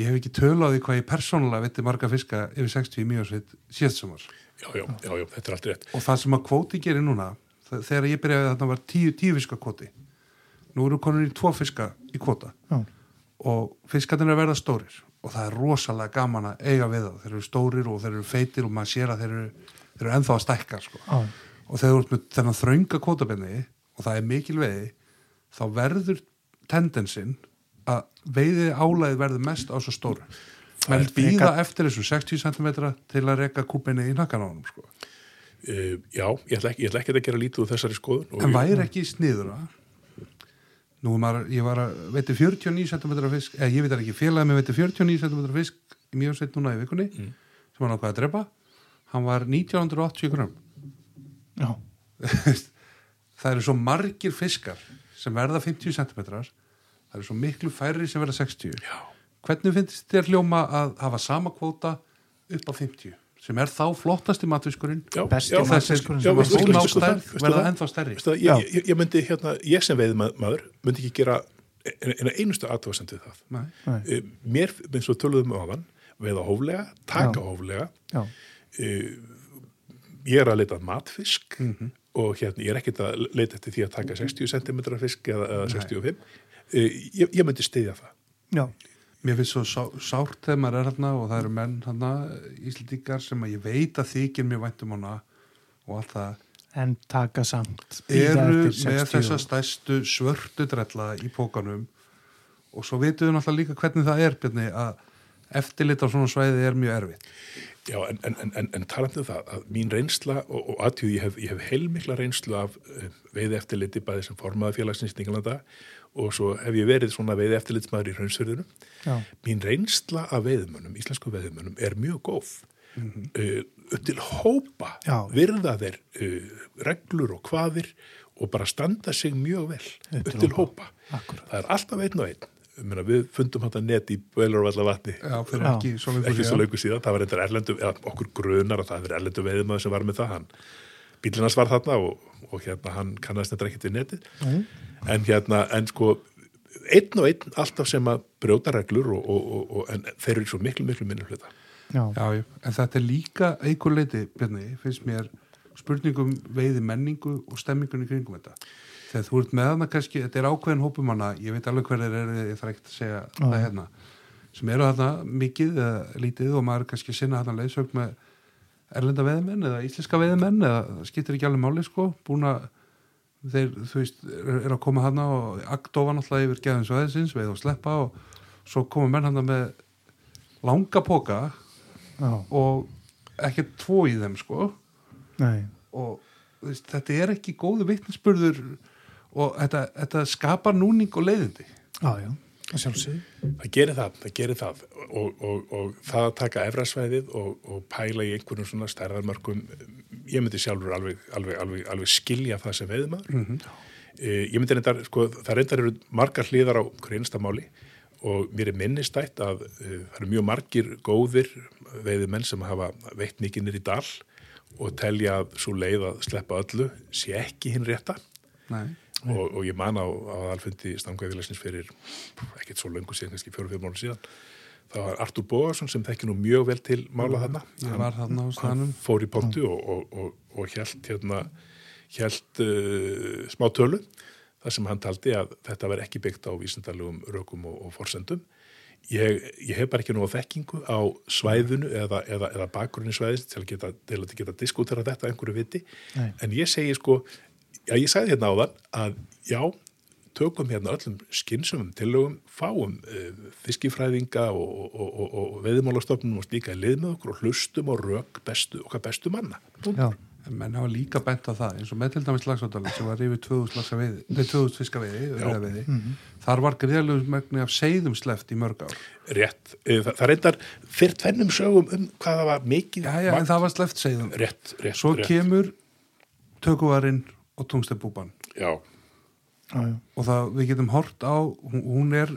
ég hef ekki tölaði hvað ég persónulega veitir marga fiska yfir 60 í Mjósveit síðast sem var Já, já, já, já, þetta er allt rétt. Og það sem að kvóti gerir núna þegar ég byrjaði þarna var 10, 10 fiska kvóti. Nú eru konur í 2 fiska í kvóta. Já, og fiskarnir er að verða stórir. Og það er rosalega gaman að eiga við það þeir eru stórir og þeir eru feitir og maður sér að þeir eru, þeir eru ennþá að stækka sko. já, og þegar þú ert með þennan þrönga kvótabenni og það er mikil veiði þá verður tendensin að veiði álæði verður mest á svo stóru. Menn er býða eftir þessu 60 cm til að reka kúbinni í nakkan á honum sko. uh, Já, ég ætla, ekki, ég ætla ekki að gera lítið úr þessari skoðun og en ég- væri ekki sniður að? Nú er maður, ég var að veiti 49 cm fisk, eða ég veit ekki félagið með veiti 49 cm fisk í mjög sett núna í vikunni Mm. sem hann ákvaði að drepa. Hann var 1980 gram já, það eru svo margir fiskar sem verða 50 cm það eru svo miklu færri sem verða 60 Já, hvernig finnst þér hljóma að hafa sama kvóta upp á 50 sem er þá flottasti matfiskurinn? Já, Besti já, og matur- þessir matfiskurinn já, sem var veistu- ná veistu það? stærð Veistu verða ennþá stærri. Það, ég, ég, ég myndi hérna, ég sem veið maður myndi ekki gera eina einustu aðtöðasendi það. Nei. nei, Eh, mér, eins og töluðum á þann veiða hóflega, taka Já. hóflega. Já, Eh, ég er að leita matfisk Mhm. og hérna, ég er ekkert að leita eftir því að taka 60 cm fisk eða, eða 65 Eh, ég, ég myndi stiðja það. Já, Mér finnst svo sá, sárt þegar maður er hérna og það eru menn hérna Íslandíkar sem að ég veit að þykir mér væntum hana og allt það. En taka samt eru með 60 þessa stærstu svörtu drella í pókanum og svo vitum við náttúrulega líka hvernig það er Bjarni, að eftirlit á svona svæði er mjög erfitt. Já, en, en, en, en, en talandi um það að mín reynsla og, og aðtjóð ég hef, ég hef heilmikla reynslu af uh, veiði eftirliti bæði sem formaði félagsins Ningalanda og svo hef ég verið svona veiði eftirlitsmaður í raunsverðinu. já, Mín reynsla af veiðmönnum, íslensku veiðmönnum, er mjög góð. Mhm. uh, upp til hópa Já. virða þeir uh, reglur og hvaðir og bara standa sig mjög vel Upp upp til til hópa. hópa. Það er alltaf einn og einn. Ég meina, við fundum þetta net í Bölarvalla vatni Já, fyrir Já. ekki svo svo síðan. lengur síðan, það var eitthvað erlendu eða okkur grunar að það hefur erlendu veiðmaður sem var með það hann, bílinnars var þarna og, og hérna hann kannast þetta ekkert við netið Nei. En hérna, en sko einn og einn alltaf sem að brjóta reglur og, og, og, og en þeir eru svo miklu, miklu minni hluta. Já, Já, já, en þetta er líka einhver leiti, Bjarni, finnst mér spurningum veiði menningu og stemmingunni kringum þetta. Þegar þú ert með hana kannski, þetta er ákveðin hópumanna, ég veit alveg hver þeir eru, ég þarf ekki að segja það hérna, sem eru þarna mikið eða lítið og maður er kannski að sinna þarna leiðsögn með erlenda veiðmenn eða íslenska veiðmenn eða skiptir ekki alveg máli sko, búin að þeir, þú veist, er, að koma hana og aktofa náttúrulega yfir geðum sveðisins, veið og sleppa og svo koma menn hana með langa póka já, og ekki tvo í þeim sko. Nei, og veist, þetta er ekki góðu vitnisspurður og þetta, þetta skapar núning og leiðindi. Já, já, það gerir það, það gerir það og, og, og það að taka efrasvæðið og, og pæla í einhvern svona stærðarmörkum ég myndi sjálfur alveg, alveg, alveg, alveg skilja það sem veiðmaður mm -hmm. ég myndi reyndar, sko, það reyndar eru margar hliðar á hverju einsta máli og mér er minnistætt að uh, það eru mjög margir góðir veiðmenn sem hafa veitt nýr í dal og telja að svo leið að sleppa öllu sé ekki hinn rétta Nei. Og, og ég man á, á alfundi stangvæðilegsins fyrir ekkert svo löngu síðan, kannski fjóru-fjóru mánu síðan það var Artur Bóðarsson sem þekki nú mjög vel til mála þarna. var þarna á staðnum. fór í pontu og, og, og, og hjælt hérna hjælt uh, smá tölu þar sem hann taldi að þetta var ekki byggt á vísindarlegum rökum og, forsendum. Ég, ég hef bara ekki nú á þekkingu á svæðinu eða, eða, eða bakgrunni svæðins til að geta, geta diskutera þetta einhverju viti. Nei. en ég segi sko já ég sagði hérna áðan að já tökum hérna öllum skynsumum tillögum, fáum uh, fiskifræðinga og, og, og, og veðmálastofnum og slíka lið með okkur og hlustum og rök bestu, okkar bestu manna. já, En menn hafa líka bent á það, eins og með til dæmis lagsáttalinn sem var yfir 2000 lagsa veiði, nei 2000 fiska veiði, veiði. Þar var greiðalegu megni af seiðum sleft í mörg ár. rétt, Eh, það, það reyndar fyrir tvennum sögum um hvað það var mikið Já, já, en það var sleft seiðum. rétt, rétt, Svo rétt. kemur tökuvarinn og tungstefbúban já, Já, já. og það við getum hort á, hún, hún er,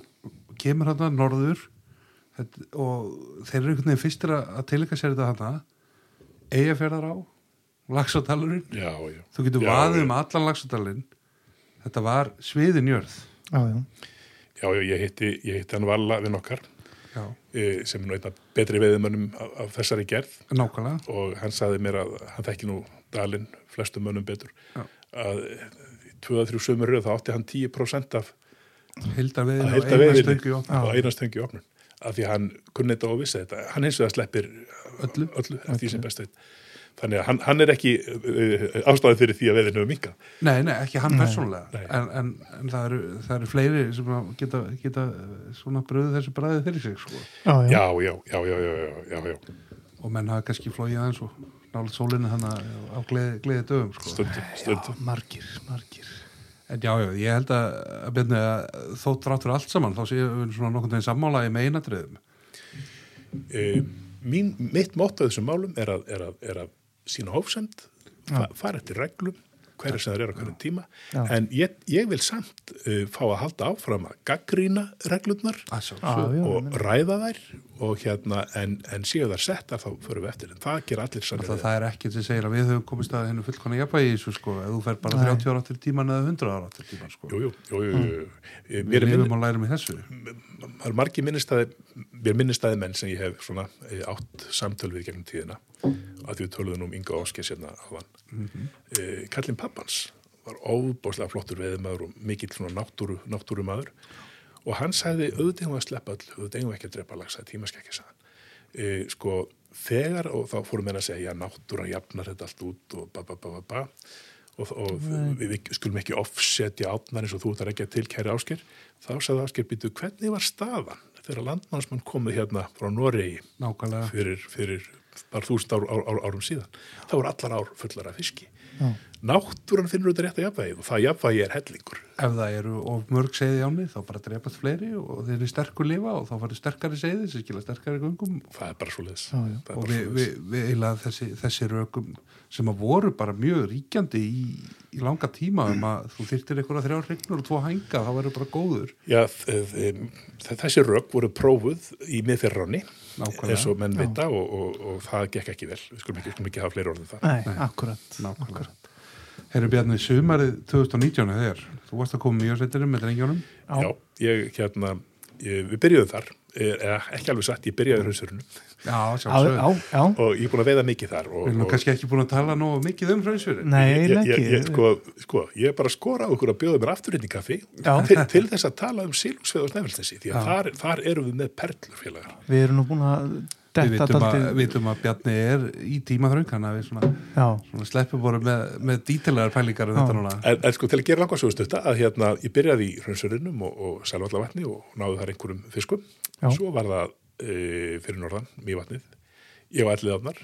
kemur hann að norður þetta, og þeir eru einhvern veginn fyrstir að að tilika sér þetta hann eigafjörðar á, lagsáttalurinn, já, já þú getur Já, vaðið já. um allan lagsáttalinn, þetta var sviðinjörð. já, já. já, já, ég hitti, ég hitti hann Valla við nokkar Já, eh, sem er nú einna betri veiðumönnum af, af þessari gerð nákvæmlega. og hann saði mér að hann þekki nú dalinn flestum mönnum betur Já. Að 2-3 sömur þá átti hann 10% af Hildarveiðin að og einastöngi í opnun af því hann kunni þetta og vissi þetta hann eins og það sleppir Öllu. öllu eftir því sem best veit þannig að hann, hann er ekki uh, ástæðið fyrir því að veiðinu er minka Nei, nei, ekki hann Nei. persónulega Nei. en, en, en það, eru, það eru fleiri sem að geta, geta svona bröðu þessu bræði fyrir sig sko. já, já, já, já, já, já, já, já. og menn hafa kannski flóið aðeins og nálega sólinu hann á gleði, gleði dögum sko. stundum, stundum. margir, margir. En já, já, ég held að, að, byrni, að þó dráttur allt saman þá séum við svona nokkurn veginn sammála í meinatriðum uh, mín, mitt mótt á þessum málum er að, er að, er að sína hófsend fa fara eftir reglum hverju sem það er á hverju tíma. Já. en ég, ég vil samt uh, fá að halda áfram að gaggrína reglurnar að sjálfsög já, og ræða þær og hérna en, en séu þær settar þá förum við eftir en það ger allir það, sannlega. það er ekki sem segir að við höfum komist að hennu fullkona jafnvægi í þessu sko, ef þú fer bara Nei. 30 ára áttir tíman eða 100 ára áttir tíman sko. jú, jú, jú, jú. við lifum og lærum í þessu. Það er margir minnistæði mér minnistæði menn sem ég hef svona eh, átt samtöl við gegnum tíðina að því við töluðum um Inga Óskes hérna á hann mm -hmm. Kallin Pappans var óbáslega flottur veðumæður og mikill svona náttúru, náttúru maður og hann sagði auðvitað hún að sleppa öll, auðvitað við ekki að drepa lagsa tímaskekki sagði hann. E, sko þegar og þá fórum menn að segja já náttúra jafnar þetta allt út og ba ba ba ba ba. Og, og við, við skulum ekki offsetja átnar eins og þú ert að regja til kæri ásker þá sagði ásker býtu hvernig var staðan þegar landmannsmann komið hérna frá Noregi fyrir, fyrir bara þúsund ár, ár, ár, árum síðan þá voru allar ár fullar af fiski. Já. náttúran finnur þetta rétt að jafnvægi og það jafnvægi er hellingur. Ef það eru of mörg seiði áni þá bara drepast fleiri og þeir eru sterkur lifa og þá farið sterkari seiði sem skila sterkari göngum. Það er bara svo leiðis og við, við, við eiginlega þessi, þessi rökum sem að voru bara mjög ríkjandi í, í langa tíma um að þú þyrtir einhverja þrjár hrygnur og tvo hænga þá verður bara góður. Já, þessi rögg voru prófuð í miðfyrránni Nákvæmlega. eins og menn vita og, og, og það gekk ekki vel. Við skulum ekki, ekki hafa fleiri orðin það. Nei, akkurat. Nákvæmlega. Herri Bjarni, sumarið 2019 er þér. Þú varst að koma mjög setjum með drengjónum Já. Já, ég hérna ég, við byrjuðum þar, eða ekki alveg satt ég byrjaði já og ég er búin að veiða mikið þar og, við erum og kannski ekki búin að tala nógu mikið um hraunsurin Nei, ég, ég, ég, sko, sko, ég er bara að skora á ykkur að bjóða mér aftur inn í kaffi til, til þess að tala um sílungsveð og snefnilsnesi því að þar, þar erum við með perlur félagar Við erum nú búin að við vitum að, vitum að Bjarni er í tímaþröng hann að við svona, svona sleppum bara með, með dítilegar pælingar um þetta núna En, en sko til að gera langarsögustutta að hérna ég byrjaði í hraunsurinnum og, og selvallavatni og náðu þar einhverjum fiskum. Já. Svo var það e, fyrir norðan, mývatnið. Ég var allir afnar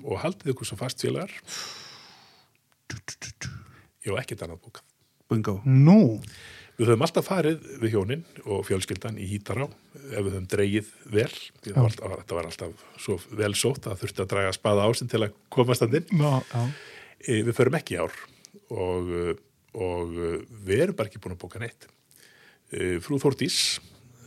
og haldið ykkur svo fast félagar. Ég var ekkert annað bókað. Bingo nú Við höfum alltaf farið við hjónin og fjölskyldan í Hítará ef við höfum dreigið vel. Var alltaf, þetta var alltaf svo vel sótt að þurfti að draga spaða ásinn til að komast að inn. E, við förum ekki í ár og, og við erum bara ekki búin að bóka neitt. E, frú Þórdís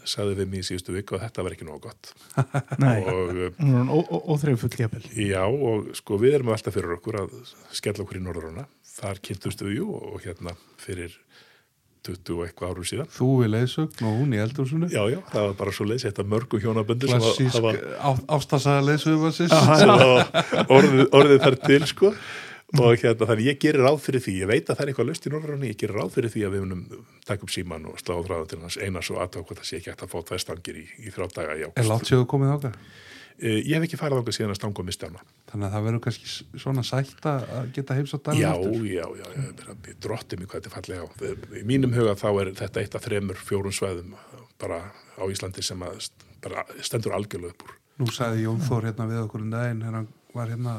sagði við mig í síðustu viku að þetta var ekki nógu gott. nei Og uh, Hún er ó- ó- óþreyfull gefil já, og sko við erum alltaf fyrir okkur að skella okkur í Norðuruna. Þar kynntustu við jú og hérna fyrir 20 og eitthvað árum síðan. Þú í leiðsögn og hún í eldhúsinu Já, já, það var bara svo leiðis, þetta mörgu hjónaböndu klassísk hafa ástasaða hafa orðið, orðið þar til sko og hérna þannig ég gerir ráð fyrir því ég veit að það er eitthvað löst í Norröðunni ég gerir ráð fyrir því að við munum taka upp síman og slá þráða til hans einas og aðtöku hvað það sé ekki hægt að fá tvær stangir í, í þrjá daga. Er látt séu komið ákveð? Eh, ég hef ekki farið ánga síðan að stanga og mista hana Þannig að það verður kannski svona sætt að geta heims daginn já, aftur. já, já, já, drotti mig hvað þetta er fallega í mínum huga þá er þetta eitt af þremur fjórum svæðum bara á Íslandi sem að stendur algjörlega upp úr. Nú sagði Jón Þór hérna við okkur um daginn hann var hérna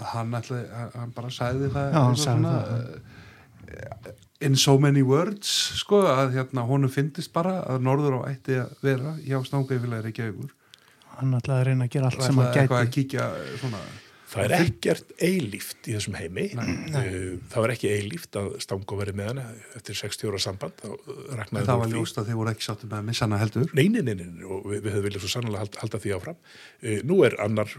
að hann, ætli, hann bara sagði það Já, hann sagði svona, uh, in so many words sko, að hérna, honum fyndist bara að Norður á ætti að vera hjá Reykjavíkur hann ætlaði að reyna að gera allt sem hann gæti kíkja svona, Það er ekkert eilíft í þessum heimi. Uh, Það var ekki eilíft að Stango verið með hana eftir 60 ára samband. Það var ljóst að þeir voru ekki sáttu með að missa hana heldur Nei, nei, nei, nei, og við, við höfum viljað svo sannlega halda, halda því áfram. Uh, Nú er annar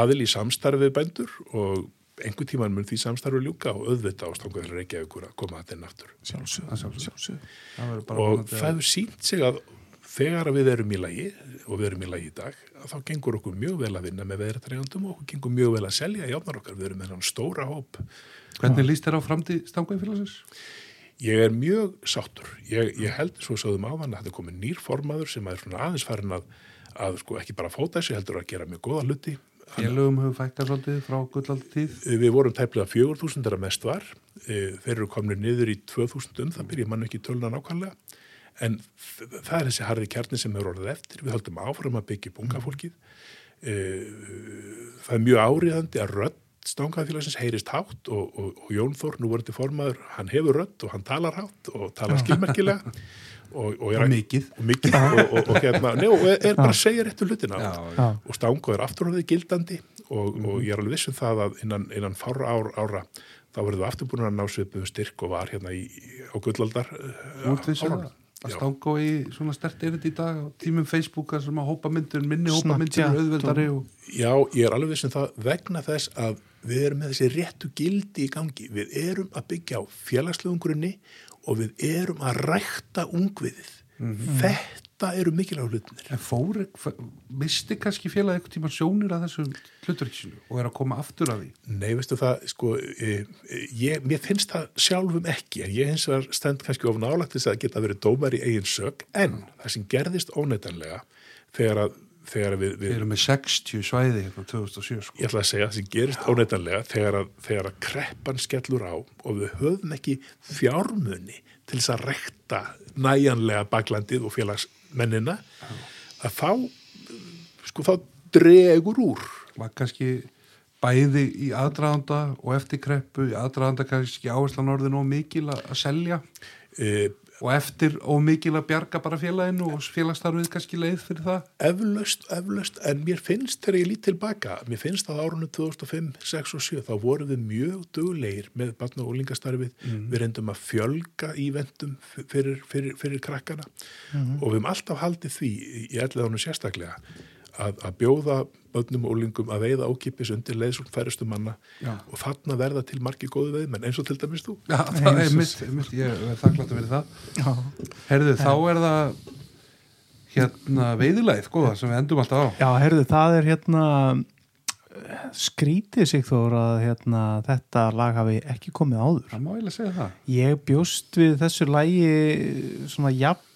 aðil í samstarfi við bændur og einhver tíman mun því samstarfi ljúka og auðvita á stanguðar Reykjavíkur að koma að þenn aftur. sjálfsög, Og það hefur sínt sig að þegar við erum í lagi og við erum í lagi í dag, þá gengur okkur mjög vel að vinna með veðrættarjandum og okkur gengur mjög vel að selja játnar okkar. Við erum með hann stóra hóp. hvernig líst þér á framtíð Stangaufélagsins? Ég er mjög sáttur. Ég, ég held svo sögðum áðan að þetta er komið nýr formaður sem er svona aðeins farin að, að sko ekki bara fóta þessi heldur að gera mjög góða hluti. Félögum hefur fækkað svolítið frá gullaldi tíð Við vorum tæplega 4.000 þegar mest var. Eh, Þeir eru komin niður í 2.000 um, það byrja mann ekki töluna nákvæmlega. En það er þessi harði kjarni sem hefur orðið eftir. Við höldum áfram að byggja upp unga fólkið. Eh, Það er mjög áriðandi að rödd stangafélagsins heyrist hátt og, og, og Jón Þór, nú vorandi formaður, hann hefur rödd og hann talar hátt og talar skilmerkilega. Og, og, er mikið. og mikið. Og, og, og hérna, nei, og er bara að segja réttu hlutina. Já, Já. og stango er afturhóðið gildandi og, og ég er alveg viss um það að innan, innan fára ár, ára þá verður þú aftur búin að ná svipuðum styrk og var hérna í, á gullaldar vissið það að stanga í svona stert erindi í dag á tímum Facebooka sem að hópa myndur, minni hópa myndur auðveldari og... Já, ég er alveg viss um það vegna þess að við erum með þessi réttu gildi í gangi. Við erum að byggja á félagslegum grunni og við erum að rækta ungviðið. Þetta eru mikilvæg hlutinir. En fór, misti kannski félag eitthvað tíma sjónir að þessu hluturkisinu og er að koma aftur að því Nei, veistu það, sko, e, e, ég, mér finnst það sjálfum ekki, en ég hins vegar stend kannski of nálagt þess að geta verið dómar í eigin sög, en það sem gerðist óneitanlega þegar að, þegar að við, Við við erum með 60 svæði hérna 2007 sko. ég ætla að segja, það sem gerist óneitanlega þegar að, þegar að kreppan skellur á og við höfum ekki fjármunni til þess að rekta næjanlega baklandið og félagsmennina, að þá, sko, þá dregur úr. Var kannski bæði í aðdraðanda og eftir kreppu, í aðdraðanda kannski áherslan orðin og mikil að að selja? E, og eftir og mikil að bjarga bara félaginu og félagsstarfið kannski leið fyrir það? Eflaust, eflaust, en mér finnst þegar ég lít tilbaka, mér finnst að árunum 2005, 6 og 7, þá vorum við mjög duglegir með barna og úlingastarfið við reyndum að fjölga ívendum fyrir, fyrir, fyrir krakkana. Og við höfum alltaf haldið því í elleðanum sérstaklega að, að bjóða bönnum og úlingum að veiða ókipis undir leiðsum færustu manna Já. og þarna verða til margi góðu veiðmenn eins og til dæmis þú. Já, það er mitt, mitt, ég er þakklátt að vera það. Já, Herðu, þá er það hérna veiðilæð, góða, sem við endum alltaf á. Já heyrðu, það er hérna skrítið sig þór að hérna, þetta lag hafi ekki komið áður. Það má eiginlega segja það. Ég bjóst við þessu lagi svona jafnvel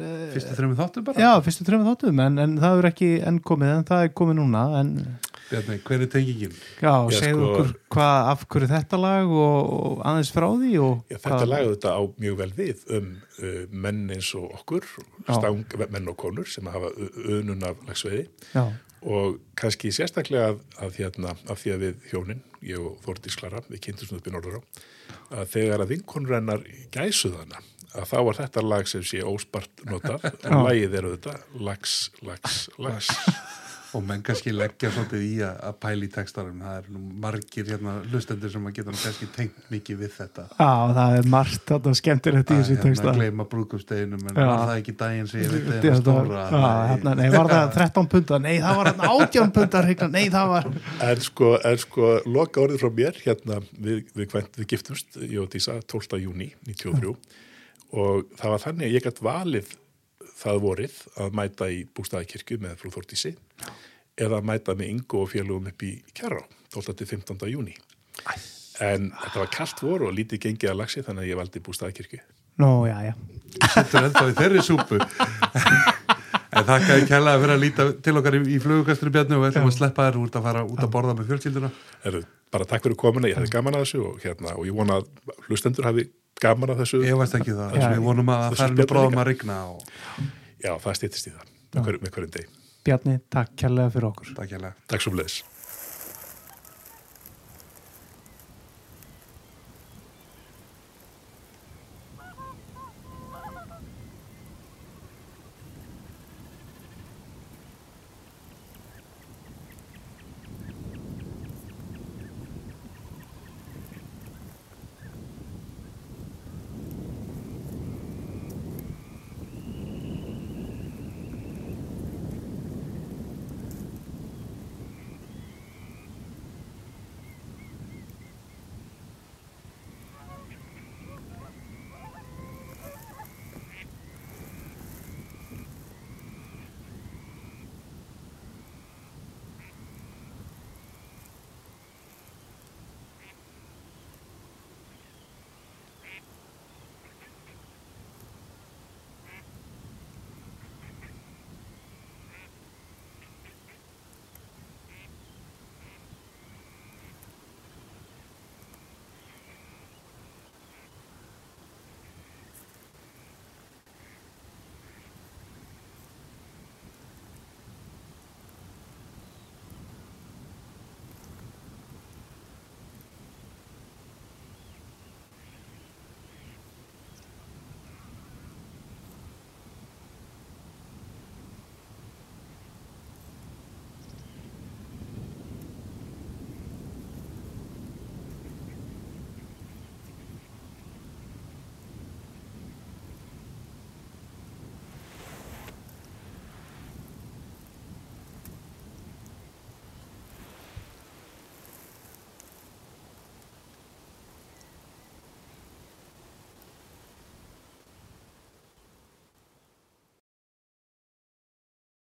eh, Fyrstu þreymið þáttu bara? Já, fyrstu trefum þáttum en, en það er ekki enn komið en það er komið núna en Bjarni, hver er tengingin? já, Já, segðu sko- okkur hvað af hverju þetta lag og, og aðeins frá því Já, þetta lagði þetta á mjög vel við um uh, menn eins og okkur, stang, menn og konur sem hafa önun af lagsveiði. Já, og kannski sérstaklega að, hérna, því að við hjónin, ég og Þórdís Klara, við kynntum upp í Norður á, að þegar að vinkonur hennar gæsuðana, að þá var þetta lag sem sé óspart notað og lagið eru þetta lags, lags, lags. Og menn kannski leggja svolítið í að, að pæla í textarum það er nú margir hérna hlustendur sem að geta nú kannski tengt mikið við þetta Já, það er margt þetta skemmtilegt í að þessu hérna texta gleyma brúðgumsteginum en Já. var það ekki daginn sem ég veit Þetta eða var- stóra Já, hérna, Nei, var það 13 pundar? Nei, það var hérna 18 pundar. Nei, það var En sko, en sko, loka orðið frá mér, hérna, við, við, við, við giftumst, ég og Dísa, 12. júni 93 og það var þannig að ég gætt valið það vorið að mæta í bústæðakirkju með frú Þórtísi eða að mæta með yngu og félugum upp í Kjærá, 12. til 15. júni. En þetta var kallt vor og lítið gengið að lagsi þannig að ég valdi bústæðakirkju. Nú, já, já Sittur ennþá í þeirri súpu En þakka ég kæla að vera að líta til okkar í, í flugukastri bjarni og við ætlum að sleppa þér út að fara út að borða með fjölskylduna Erðu, bara takk fyrir komuna, ég hefði gaman að þessu og, hérna, og ég vona að hlustendur hafi gaman að þessu. Ég veist ekki það, Já. við vonum að Þessu það er bráðum að rigna og Já, það stýttist í það með, hver, með hverjum deg. Bjarni, takk kærlega fyrir okkur takk kæla Takk svo bleðis.